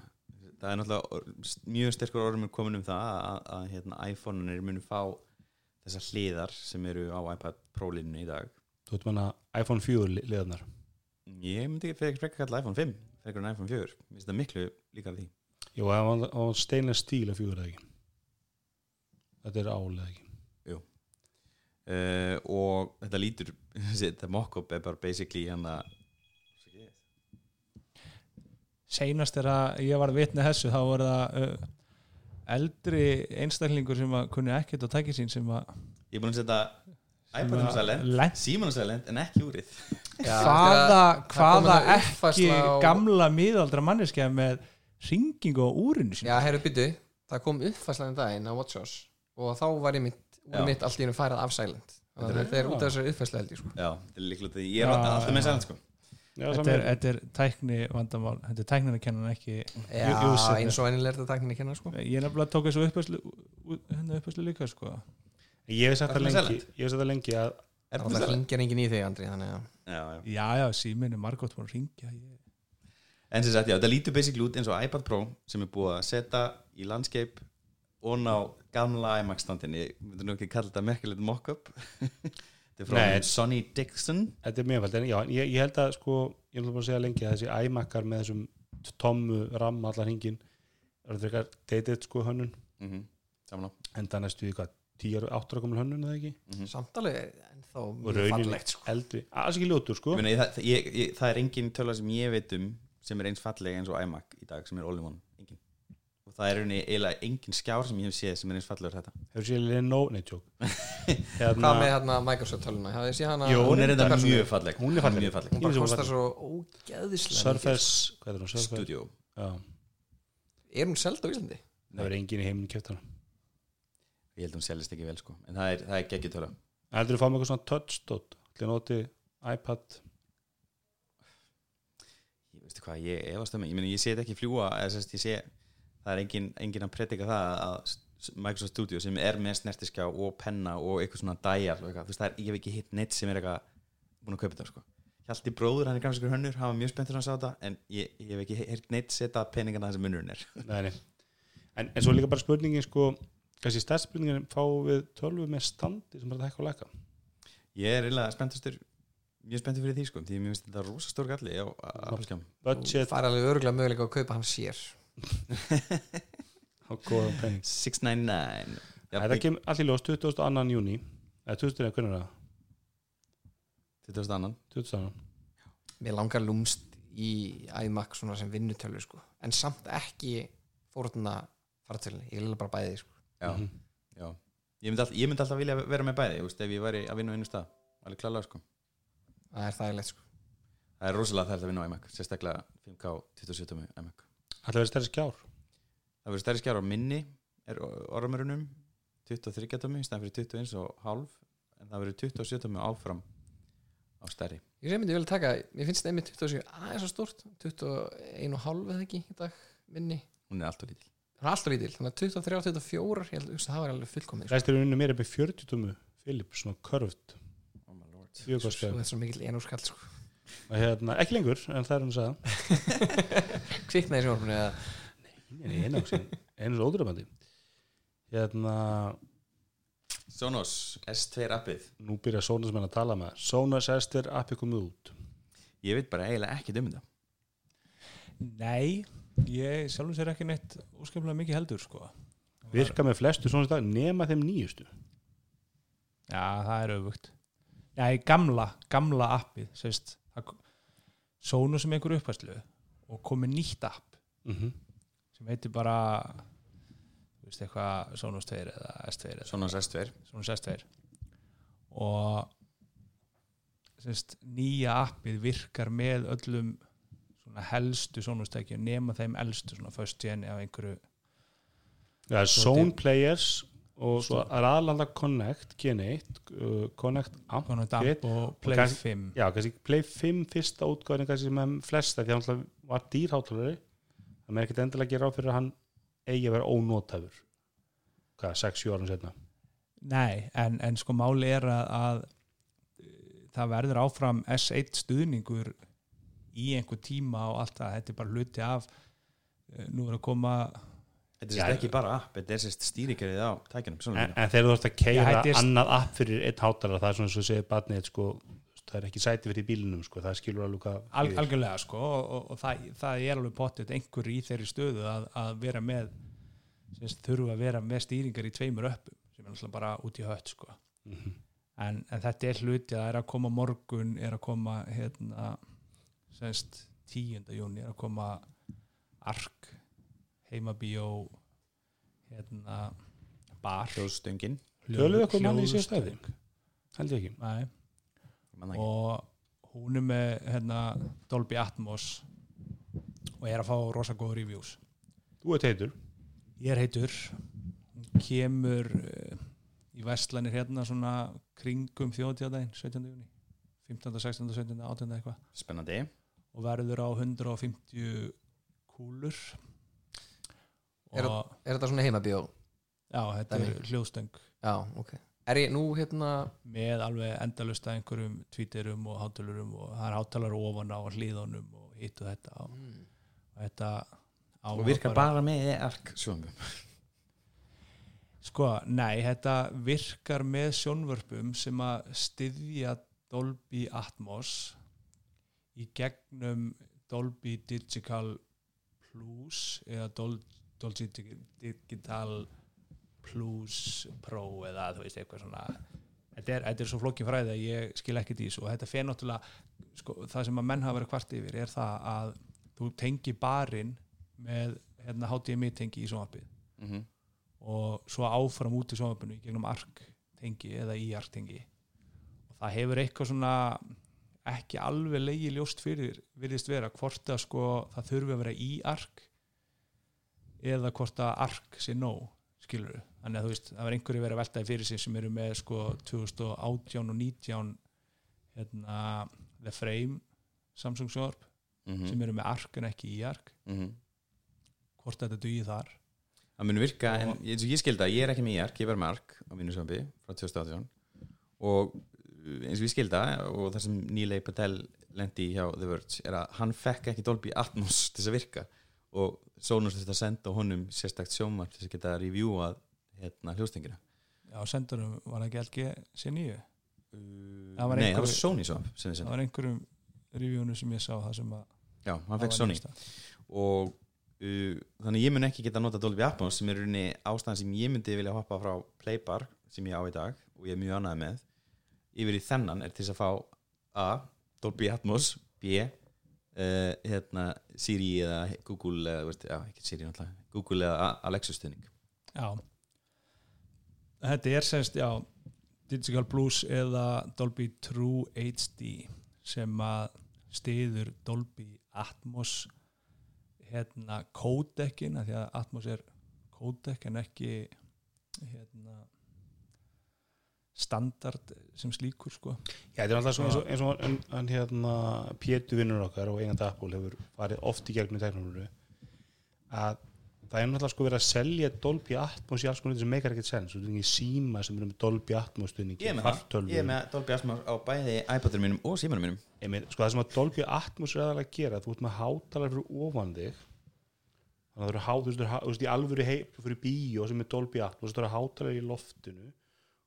það er náttúrulega mjög sterkur orðum komin um það að, að, að hérna, iPhone-unir munu fá þessar hliðar sem eru á iPad Pro-linu í dag. Þú veit manna iPhone 4 li- liðarnar? Ég myndi ekki frekar frekar kalla iPhone 5 frekar en iPhone 4, mér finnst það miklu líka því. Jú, það var- steinlega stíl að fjóra ekki? Þetta er álega ekki? Uh, og þetta lítur þetta mock-up er bara basically hérna seinast er að ég var vitni þessu þá var það uh, eldri einstaklingur sem að kunni ekkert á tæki sín sem að ég er búin að setja iPad-um lent- símanum silent en ekki úrið. Já, hvaða, það hvaða það ekki á- gamla miðaldra manneskja með ringingu á úrinu sín Já, herru byttu, það kom uppfærslan daginn á WatchOS og þá var ég mitt, mitt allt í einu færað af silent. Þannig að Þetta er- út af þessari uppfærsla held ég sko. já, þetta er líklega ég er alltaf með já. silent sko Já, þetta er, þetta er tækni vandamál þetta er tæknin að kenna en ekki Já, eins og ennilega er þetta tækninni kenna sko. Ég er nefnilega tók þessu upphæslu hérna líka sko. Ég hef sagt Það lengi að Er Það hringir engin í þig Andri þannig að Já, já. Já já, síminn er margótt búin að ringja ég... En sem sagt, já, þetta lítur basically út eins og iPad Pro sem er búið að setja í landscape og ná gamla iMac standin ég myndi nú ekki kalla þetta merkilegt mock-up Þetta er frá Sonny Dixon. Þetta er mjög fælt en ég, ég held að sko ég vil bara segja lengi að þessi iMac-ar með þessum tommu ram allar hringin er það eitthvað dated sko hönnun. Mm -hmm. En það næstu í hvað, 10 ára komul hönnun eða ekki? Samtalið en þá mjög fallegt sko. eldri, alls ekki ljótur sko. Ég, það, ég, ég, það er engin töla sem ég veit um sem er eins fallega eins og iMac í dag sem er all in one, engin og það er rauninni eiginlega engin skjár sem ég hef séð sem er eins fallegur þetta. Hefur sér Lenovo, nei tjók Hvað með hérna Microsoft töluna? Séð hana? Jú, hún er Þetta mjög falleg. Hún er falleg. mjög falleg. Hún bara Ég kostar svo ógeðislega Surface, hvað er það, Surface? Studio. Já. Er hún seld á Íslandi? það verður engin í heiminn kjöpt hana ég held hún seljast ekki vel sko. En það er, það er geggjur töla heldur þú fá með eitthvað svona touch dot til að noti iPad? Ég veistu hvað, ég efast um mig ég, meni, ég sé þetta ekki fljúa ég sé, það er engin, engin að predika það að Microsoft Studio sem er með snertiskjá og penna og eitthvað svona dial og eitthvað, þú veist, það er, ég hef ekki hitt neitt sem er eitthvað búin að kaupa þetta sko. Hjalti bróður, hann er grafinskur hönnur, hann var mjög spenntur að sá þetta en ég, ég hef ekki hitt neitt setja peningana það sem munurinn er. Nei, nei. En, en svo er líka bara spurningin sko kannski stærst spurningin fá við tölvu með standi sem er að hækka og lækka? Ég er eiginlega spenntustur mjög spenntur fyrir því sko, því mér finnst þetta rosa stór galli á afskjám budget Það er alveg örgulega möguleika að kaupa hann sér og góða penning 699 Já, þetta kemur allir ljós 22. júni eða 20. hvernig er það? 20. annan 22. Mér langar lúmst í iMac svona sem vinnutölvu sko en samt ekki fórna fartölunni, ég vil bara bæði sko já, Mhm. já. Ég, myndi alltaf, ég myndi alltaf vilja vera með bæði þú veist, ef ég væri að vinna á einu stað alveg klálega sko Það er þægilegt sko það er rosalega þærlega að vinna á iMac sérstaklega 5K 27 með iMac Ætla að vera stærri skjár? Það verður stærri skjár á minni er orðamörunum 23 tómi í stæðan fyrir 21 og halv en það verður 27 tómi áfram á stærri. Ég sem myndi vel taka, mér finnst einmitt 27 aðeins svo stort, 21 og halv eða ekki í dag, minni. Hún er alltaf lítil. Það er alltaf lítil, þannig að 23 og 24 ég held að það var alveg fullkomið sko. Ræstir unni mér er með 40 tómu Philip, svona körft oh skjár. þetta er svo mikill enúrskall sko. og hérna, ekki lengur, en það er hann að Kviknaði í sjónvarpinu eða? Nei, einu einu svo ódurabandi hérna, Sonos S2 appið. nú byrja Sonos menn að tala með Sonos S2 appi komið út. Ég veit bara eiginlega ekki um þetta. Nei, ég sjálfum sér ekki neitt óskaplega mikið heldur sko. Virka með flestu Sonos í dag nema þeim nýjustu. Já, það er öfugt Nei, gamla, gamla appið sérst, það Sónu sem einhver upphæslu og komið nýtt app mm -hmm. sem heitir bara þú veist eitthvað Sonos 2 eða S2 eða Sonos S2 Sonos S2 og sérst, nýja appið virkar með öllum helstu Sonos-tækjum nema þeim elstu svona first gen eða einhverju Það er Zone Players og svo er aðlanda Connect G1, uh, Connect Amp Connect App og Play kannski- 5 Já, kannski Play 5 fyrsta útgáðin kannski með flesta því að var dýrháttalari það með ekkert endilega að gera á fyrir að hann eigi að vera ónótæfur hvað, 6-7 árum setna Nei, en, en sko máli er að, að uh, það verður áfram S1 stuðningur í einhver tíma og allt það, þetta er bara hluti af uh, nú er að koma þetta er ekki bara app þetta er sérst stýrikerið á tækjunum svona en, en þegar þú ert að keira annað app fyrir einn hátalara það er svona eins og segir barnið sko, það er ekki sæti fyrir í bílunum sko, það skilur alveg hvað al, algjörlega sko og, og, og það, það er alveg pottet einhver í þeirri stöðu að, að vera með semst, þurfa að vera með stýringar í tveimur öppum sem er náttúrulega bara út í hött sko Mhm. en, en þetta er hluti að það er að koma morgun er að koma hérna semst 10. júni er að koma ark heimabíó hérna bar hljóðstöngin Töluðu eitthvað um hann í hljóðstöng. þætti? held ég ekki Nei. Og hún er með hérna, Dolby Atmos og er að fá rosa góð reviews þú ert heitur ég er heitur hún kemur uh, í vestlanir hérna svona kringum þjóðtíðadaginn 17. júni 15. 16. 17. 18. eitthvað spennandi og verður á 150 kúlur Er og Er þetta svona heimabíó? já, þetta Dæmi. er hljóðstöng Já, ok Er ég nú hérna með alveg endalust að einhverjum tvítirum og hátalurum og það er hátalar ofan á hlýðunum og hitt og þetta og mm, þetta á og virkar bara með ark sjónum Sko, nei, þetta virkar með sjónvörpum sem að styðja Dolby Atmos í gegnum Dolby Digital Plus eða Dol Dolby Dig- Digital Plus Pro eða þú veist eitthvað svona. Þetta er, þetta er svo flókin fræði að ég skil ekkert í þessu. Og þetta fer náttúrulega sko, það sem að menn hafa verið kvart yfir er það að þú tengi barinn með hérna, HDMI tengi í sjónvarpið. Mm -hmm. og svo áfram út í sjónvarpinu gegnum ARC tengi eða í ARC tengi. Og það hefur eitthvað svona ekki alveg leiði ljóst fyrir virðist vera hvort að sko það þurfi að vera í ARC eða hvort að ARC sé nóg skilur þannig að þú veist, það var einhverju verið að veltaði fyrir sig sem eru með sko 2018 og 19 hérna The Frame Samsung sjónvarp Mhm. sem eru með ARC en ekki í ARC hvort þetta dugi þar það mun virka, en Og- eins og ég skilda ég er ekki með ark, ég var með ark á mínu sjónbi frá 2018 og uh, eins og ég skilda og það sem Neil A. Patel lendi hjá The Verge er að hann fekk ekki Dolby Atmos til þess að virka og Sonos þurfti að senda honum sérstakt sjónvarp til þess að geta reviewað hérna hljóstengina Já, sendurum var það ekki LG C9 uh, Nei, það var Sony við það var einhverjum reviewinu sem ég sá það sem að Já, hann fekk Sony. og uh, þannig ég mun ekki geta nota Dolby Atmos sem er rauninni ástæðan sem ég myndi vilja hoppa frá Playbar sem ég á í dag og ég er mjög ánægð með. Yfir í þennan er til að fá A. Dolby Atmos B. Uh, hérna Siri eða Google eða, veist, já, Siri Google eða Alexa stuðning Já Þetta er semst, já Digital Plus eða Dolby True HD sem að stiður Dolby Atmos hérna kódekkin því að Atmos er kódekk en ekki hérna standard sem slíkur sko. Já, þetta er alltaf svona eins og, eins og en, en, hérna, Pétur vinnur okkar og eigandi Apple hefur farið oft í gegnum teknolóru að það er náttúrulega sko verið að selja Dolby Atmos í alls konar sem meikar ekkert sens, þú veist ekki síma sem eru með Dolby Atmos stuðningi, Ég er með ég er með Dolby Atmos á bæði iPadurum mínum og símanum mínum. Einmitt, sko það sem að Dolby Atmos er aðalega að gera þú ert með hátalar fyrir ofan þig. Þannig að það eru há, þú veist, þú þú í alvöru hei, fyrir bíó sem er Dolby Atmos það eru hátalar í loftinu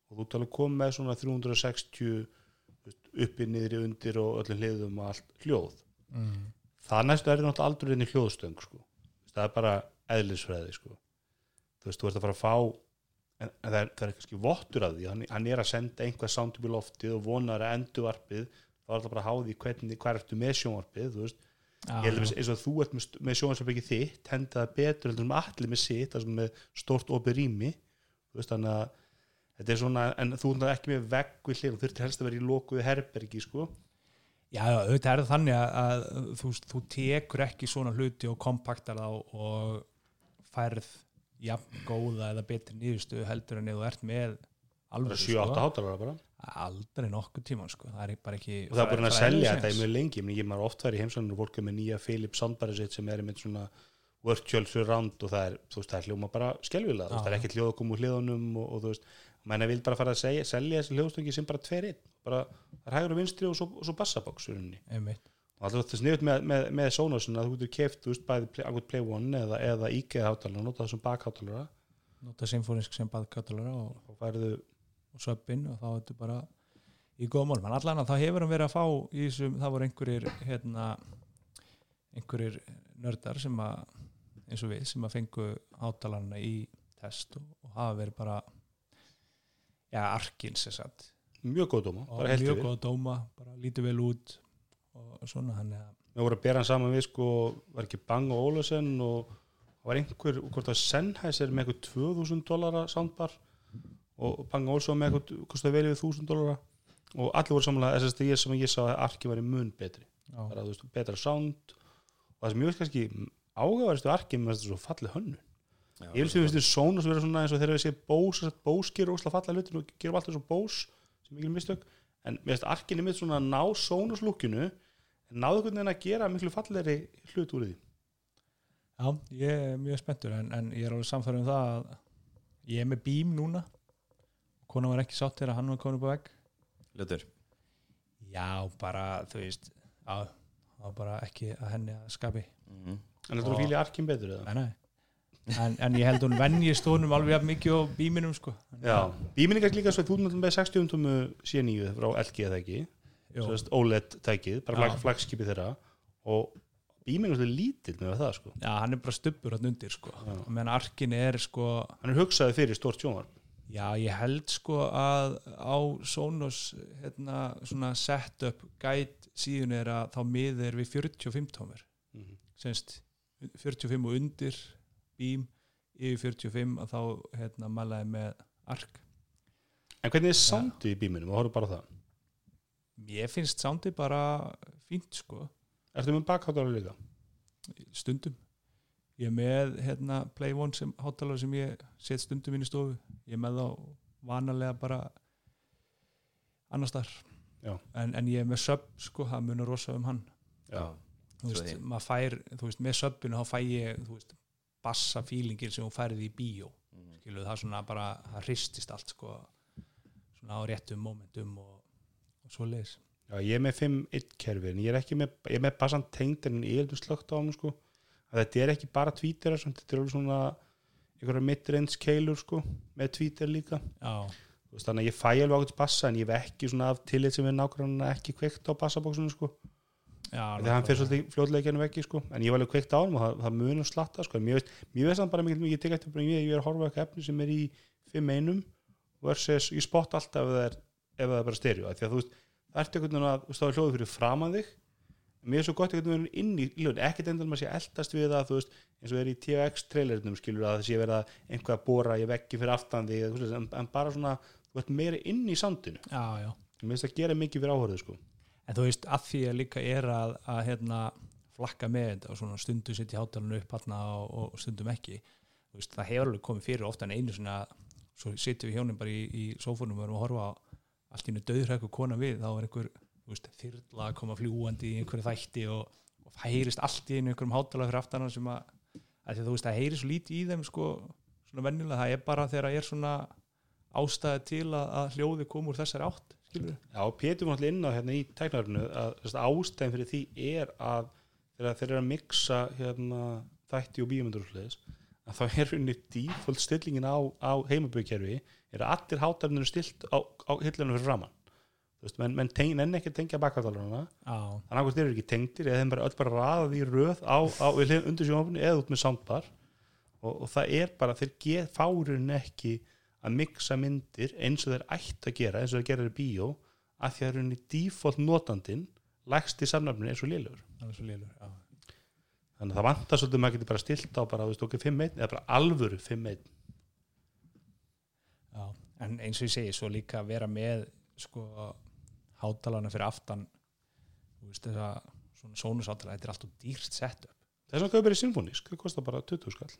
og þú alveg komið með svona 360 þú veist, uppi, niðri, undir og öllum hliðum og allt hljóð. Mm. það næstu er náttúrulega aldrei inn í hljóðstöng sko. Þú það er bara eðlisfræði sko. þú veist, þú ert að fara að fá en, en það, er, það er kannski vottur af því. Hann, hann er að senda einhvað sound upp í loftið og vonar að endurvarpið þá er það bara að háði hvernig, hvað ertu með sjónvarpið þú veist, ég held að eins og þú ert með, með sjónvarpið ekki þitt, henda það betur heldur en allir með sitt, það sem með stórt opið rými, þú veist, þannig að þetta er svona, en þú ert ekki með vegg við hlið, þú þurftir helst að vera í lokuðu herbergi, sko, Já, auðvitað er það þannig að, að þú, þú tekur ekki svona hluti og kompaktar þá og færð jafn góða eða betri nýðustu heldur en ef þú ert með alveg 7-8 hátalara bara. Aldrei nokkuð tíman sko. það er bara ekki og það er búin að fræ- selja þetta í mjög lengi. Ég maður oft væri í heimsóknir og fólk með nýja Philips soundbari sitt sem er með svona virtual surround og það er, veist, það er hljóma bara veist, það er ekkert hljóð að koma úr hliðunum og, og þú veist, menna vil bara fara að segja, selja þessi hljóðstöngin sem bara tveir einn. Bara, það er hægur og vinstri og svo, svo. Einmitt. Og alltaf þetta sniðut með, með, með Sonosin að þú getur þú veist, bæði play, akkur Play One eða, eða IKEA hátalara, nota það sem bakhátalara nota symfónisk sem baðkatalara og, og færðu, og söppin og þá er þetta bara í góða mál, menn allan að þá hefur hann verið að fá í þessum, það voru einhverjir hérna, einhverjir nördar sem að eins og við, sem að fengu hátalarna í test og, og hafa verið bara já, arkins þess að mjög góð dóma, bara heilt mjög yfir. góða dóma, bara lítið vel út og svona hann að við vorum að bera hann saman við sko, var ekki Bang og Ólafsen og það var einhver, hvort að Sennheiser með eitthvað 2000 dólara soundbar og Bang og Ólafsen með eitthvað kostið vel yfir 1000 dólara og allir voru samanlega SSD sem ég sá að arki var í mun betri. Já, það er að þú veist, betra sound og það sem ég veist kannski ágæðaristu arki með þetta svo fallið hönnun. Já, ég vil sem við Sonos vera svona eins og þegar við séum Bose, Bose gerur ósla falla hlutin og gerum alltaf svo Bose sem mikil mistök en mér finnst arkinni mitt svona að ná Sonos lukkinu náðu einhvern veginn að gera miklu falleri hlut úr því? Já, ég er mjög spenntur en, en ég er alveg samfæður um það að ég er með bím núna. Kona var ekki sátt þegar hann var komin upp á vegg. Ljótur? Já, bara, þú veist var bara ekki að henni að skapi. Mm. en þetta Og- er fíli arkin betur eða? Nei, nei. En, en ég held hún venjist honum alveg jafn mikið á bíminum sko. Já, bíminningar líka svo þú náttúrulega með 60 tómu C9 frá LG eða ekki Sest, OLED tækið, bara Já. flag, flagskipi þeirra og er lítill með það sko. Já, hann er bara stubbur hann undir sko. Meðan arkin er sko hann er hugsaði fyrir stórt sjónvarp. Já, ég held sko að á Sonos hérna, svona setup guide síðan er að þá miður við 45 tómur Mhm. semst 45 og undir bím yfir 45 að þá hérna malaði með ark. En hvernig er soundið í bíminum og horfum bara það Mér finnst soundi bara fínt sko Ertu með bakháttára líka? stundum ég er með hérna Play One sem hátalara sem ég set stundum inn í stofu ég er með þá vanalega bara annars þar Já. en, en ég er með sub sko, það munur rosa um hann Já, þú veist, því. maður fær, þú veist, með subbinu þá fæ ég, þú veist, bassa fílingin sem hún færði í bíó mm. skilu, það er svona bara, það hristist allt sko, svona á réttum momentum og, og svo leis Já, ég er með 5.1 kerfi en ég er ekki með, ég er með bassan tengd en ég er heldur slögt á hann sko. Að þetta er ekki bara Twitter þetta er alveg svona einhverja midrange keilur sko með Twitter líka. Já, veist, þannig að ég fæ alveg ákveðt bassa en ég hef ekki svona af tillit sem við nákvæmlega ekki kveikt á bassabóksinu sko. Já þegar hann fyrir svolítið fljótlega genið veggi sko. En ég var alveg kveikt á hann og það, það munum slatta sko. Mér veist, mér veist hann bara mikið mikið bara ég, er að horfa eitthvað efni sem er í 5.1 versus ég spott alltaf ef það er, ef það er bara stereo því að þú veist, það ert einhvern veginn að þú veist, þá er hljóðu fyrir framan þig. Mér er svo gott einhvern veginn inn í hljóðin ekkert endur maður sé eldast við það þú veist, eins og er í TX trailerinum skilur að það sé verið að einhvað að bóra í veggi fyrir aftan þig veist, en, en bara svona, þú ert meira inn í sandinu. Já, já. Mér finnst það gera mikið fyrir áhörðu sko. En þú veist, að því að líka er að, að hérna, flakka með og svona stundum sitt í hátalinu upp hérna og, og stundum ekki veist, það hefur alveg komið fyrir ofta en einu svona svo sitjum við hjónin bara í, í sófónum og erum að horfa á allt í einu döðræku kona við þá er einhver, veist, þyrla að koma fljúandi í einhverju þætti og, og færist allt í einhverjum hátalega fyrir aftan sem að, að að þú veist, það heyri svo lítið í þeim sko, svona venjulega, það er bara þegar það er svona ástæði til að, að hljóði koma úr þessari átt skilur Já, Pétur var alltaf inn á hérna í tæknarfinu að ástæðin fyrir því er að þegar þeir eru að mixa hérna, þætti og bíómyndur og sliðis að þá er unni default stillingin á, á heimaböðkerfi er að allir hátarnir stilt á, á hillunum fyrir framann veist, menn, menn teng, nenni ekki tengja bakkallaruna Já, þannig að þeir eru ekki tengdir eða þeim bara öll bara raðað í röð á, á við hlið- undir sjónafinu eða út með soundbar. Og, og það er bara, þeir get fárin ekki að mixa myndir eins og þeir ætti að gera eins og þeir gerir í bíó að því að unni default notandinn lægst í samnafninu eins og það er svo lélur Já, þannig að það vantar svolítið að maður getur bara stilt á bara, þú veist, okkur 5-1 eða bara alvöru 5-1 já. En eins og ég segi, svo líka að vera með sko hátalana fyrir aftan þú veist þess að svona sónusátala, þetta er alltaf dýrt setup. Þess að kaupir í symfónísk, það kostar bara 20 skall.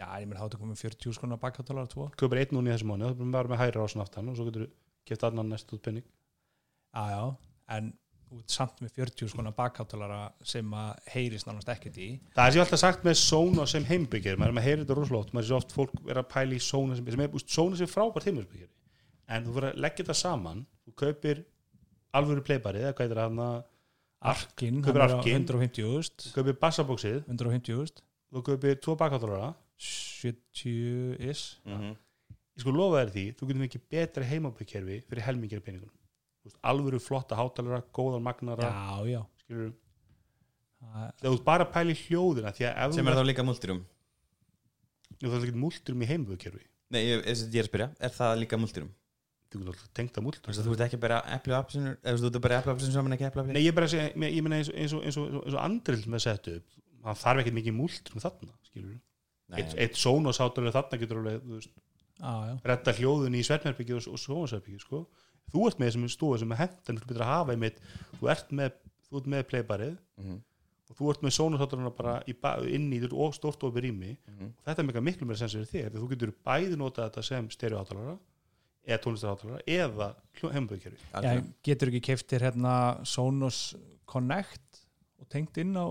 Já, ég þá þetta komið 40 skona bakhátalara tvo. Kaupir einn núna í þessu mánu, það er bara með hæra á svona aftan og svo getur þú gett annan næst út penning Já, já, en ert samt með 40 skona bakhátalara sem að heyrist nánast ekkert í. Það er sér alltaf sagt með Sóna sem heimbyggir maður er með að heyra þetta rosalega oft maður sé oft fólk vera að pæla í Sóna sem, sem er, úst, Sóna sem er frábært heimbyggir en þú fyrir að leggja þetta saman þú kaupir alvöru playbarið eða hvað er það hann Arkin, Kaupir hann er á Arkin. 150.000 þú kaupir bassabóksið. 150.000 þú kaupir tvo bakháttarara 70 is mm -hmm. ég sko lofa þér því, þú getur mikið betra heimabyggjkerfi fyrir helmingir peningun Þú veist, alvöru flotta hátalara, góðan magnara. Já, já. Skilur, þú bara í hljóðina því að ef sem er þá líka multirum þú ert ekki múlturum í heimabyggjkerfi Nei, ég, ég, ég er að spyrja, er það líka multirum? þú getur alltaf tengt að að þú ert ekki bara epli og apsinur eða þú ert bara epli og apsinur saman ekki epli og Nei, apsinur ég er bara að segja, ég meina eins og, eins og, eins og, eins og andrild með settu upp, það þarf ekkert mikið múltrum þarna, skilur. Eitt, eitt sónosáttalega þarna getur alveg, redda hljóðun í svefnherbyggju og, sónosherbyggju, sko. Þú ert með þessum stóð sem er hentan, þú betur að hafa einmitt, þú ert með, þú ert með playbarið Mhm, og þú ert með sónosáttalega bara í, ba- inn í og stórt ofið rými. Mhm. og þetta er mikið miklu meira sens fyrir þig, þú getur bæði notað þetta sem stereoháttalara eða tónlistarháttalara eða heimbyggjukerfi. Já, getur ekki keftir hérna Sonos Connect og tengt inn á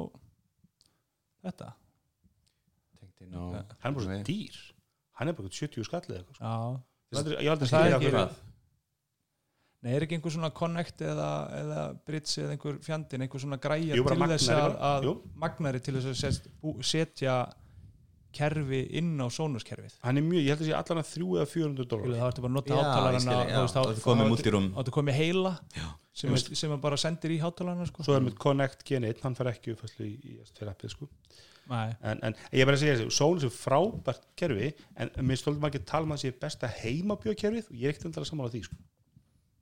þetta? Tengt inn á hann er bara dýr. Hann er bara eitthvað 70 skallið eitthvað sko. já, Það er ekki- það Nei, er ekki einhver svona connect eða, eða bridge eða einhver fjandinn, einhver svona græja Jú, til þess að, að magnari til þess að setja kerfi inn á sónuskerfið hann er mjög, ég held að sé allan að 3 eða 400 Skilu, dólar þá ertu bara að nota multiroom. þá ertu komið heila Já. sem, er, sem er bara sendir í hátalarana sko. svo er með Connect Gen1, hann fær ekki uppfæslu í, í S2 appið sko Nei, en, en ég er bara að segja þessu, Sónus er frábært kerfi en mér stoltum ekki að tala um að það sé besta heimabjöðkerfið og ég er ekkert endala saman á því sko.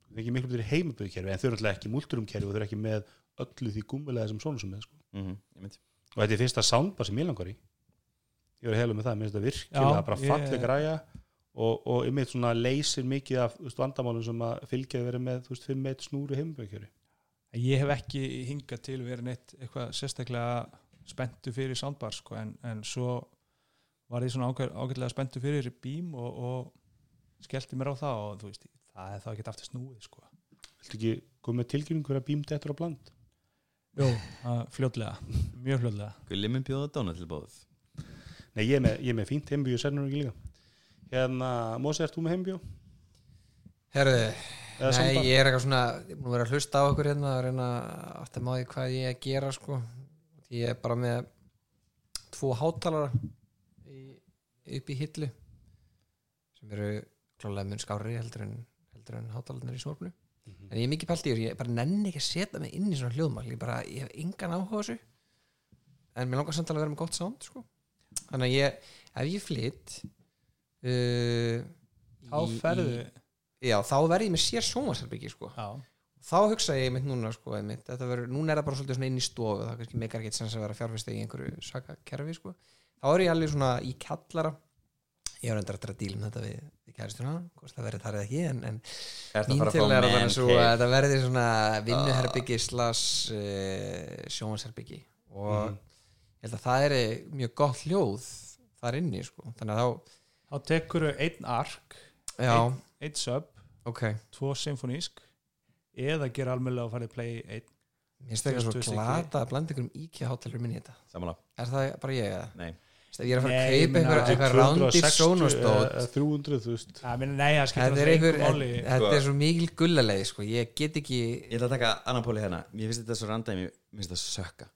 Það er ekki miklu betur heimabjöðkerfi en þau eru alltaf ekki multurumkerfi og þau eru ekki með öllu því gummilega sem Sónus er með sko. Mhm, ég mynd. og þetta er fyrsta soundbar sem ég langar í ég verið að helu með það, mér finnst þetta virkilega Já, bara ég- falleg græja og, og einmitt svona leysir mikið af veist, vandamálum sem að fylgja verið með þú veist, 5 meitt snúru heimabjöðkerfi ég hef ekki hingað til verið neitt eitthvað sérstaklega spenntu fyrir soundbar sko, en, en svo var ég svona ágæ- ágætlega spenntu fyrir bím og, og skellti mér á það og þú veist, það er þá ekki aftur snúið sko. Viltu ekki koma með tilkynning hverja bímd eftir á bland? Jó, fljótlega, mjög fljótlega Gulli mun bjóða Dóna til bóð Nei, ég er með, ég er með fínt heimbjó, sennur ekki líka Hérna, Mósi, ert þú með heimbjó? Herðu, nei, ég er eitthvað svona ég er búin að vera að hlusta á okkur hérna að reyna að það máði hvað ég er að gera sko ég er bara með tvo hátalara í, upp í hillu sem eru klálega mun skári heldur en, heldur en hátalarnir í snorfnu Mhm. en ég er mikið pælt í þessu, ég bara nenni ekki að setja mig inn í svona hljóðmál, ég bara, ég hef engan áhuga þessu en mér langar samt alveg að vera með gott sound sko. þannig að ég, ef ég flytt uh, Þá ferðu já, þá verði ég með sér sjónvarsherbyggi sko. Já, þá hugsa ég einmitt núna sko, einmitt, þetta verður, núna er það bara svolítið svona inn í stofu það er kannski meikar ekkert sens að vera fjárfæst í einhverju saka kerfi sko. þá er ég alveg svona í kallara ég var endur eftir að díla um þetta við kæristuna, hvort það verður þar eða ekki en, en það mín bara að til er að þannig svo cave? að þetta verði svona vinnuherbyggi slas uh, sjónvarsherbyggi og Mhm. ég held að það er mjög gott hljóð þar inni sko. þannig að þá, þá tekur einn ark já, einn sub, ok. tvo symfonísk eða gera almennilega og farið play einn. Mér finnst það Tvö svo glata að blanda ykkur um íkja hátalur minni í þetta. Samanlá, er það bara ég eða? nei ég er að fara að kaupa eitthvað, eitthvað rándýr sónustótt eða 300, þú veist. Ja, meni, Nei, það skiptir þetta er, einhver, þetta er svo mikil gullaleið sko. ég get ekki Ég ætla að taka annan póli hérna. Mér finnst þetta svo randæmi, mér finnst þetta sökka.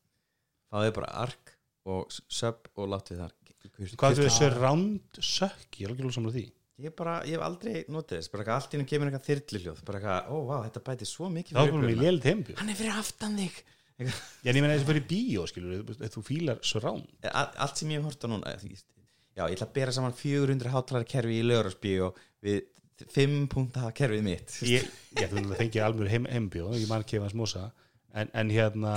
Fáðu bara ark og sub og látt við þar Hvað er þessi round sökk? Ég er alveg samlega því. Ég bara, ég hef aldrei notið þess. Bara allt innum kemur eitthvað þyrliljóð Bara eitthvað, ó vá, þetta bæti svo mikið Það er fyrir Hann er fyrir aftan þig ég meina þessi fyrir bíó, skilur þú fílar surround. A- Allt sem ég hef hort á núna Já, ég ætla að bera saman 400 hátalara kerfi í lögurásbíó Við 5 punta kerfið mitt. Ég, ég fengi alveg heim, heimbjó ég mann kefa hans mosa. En, en hérna,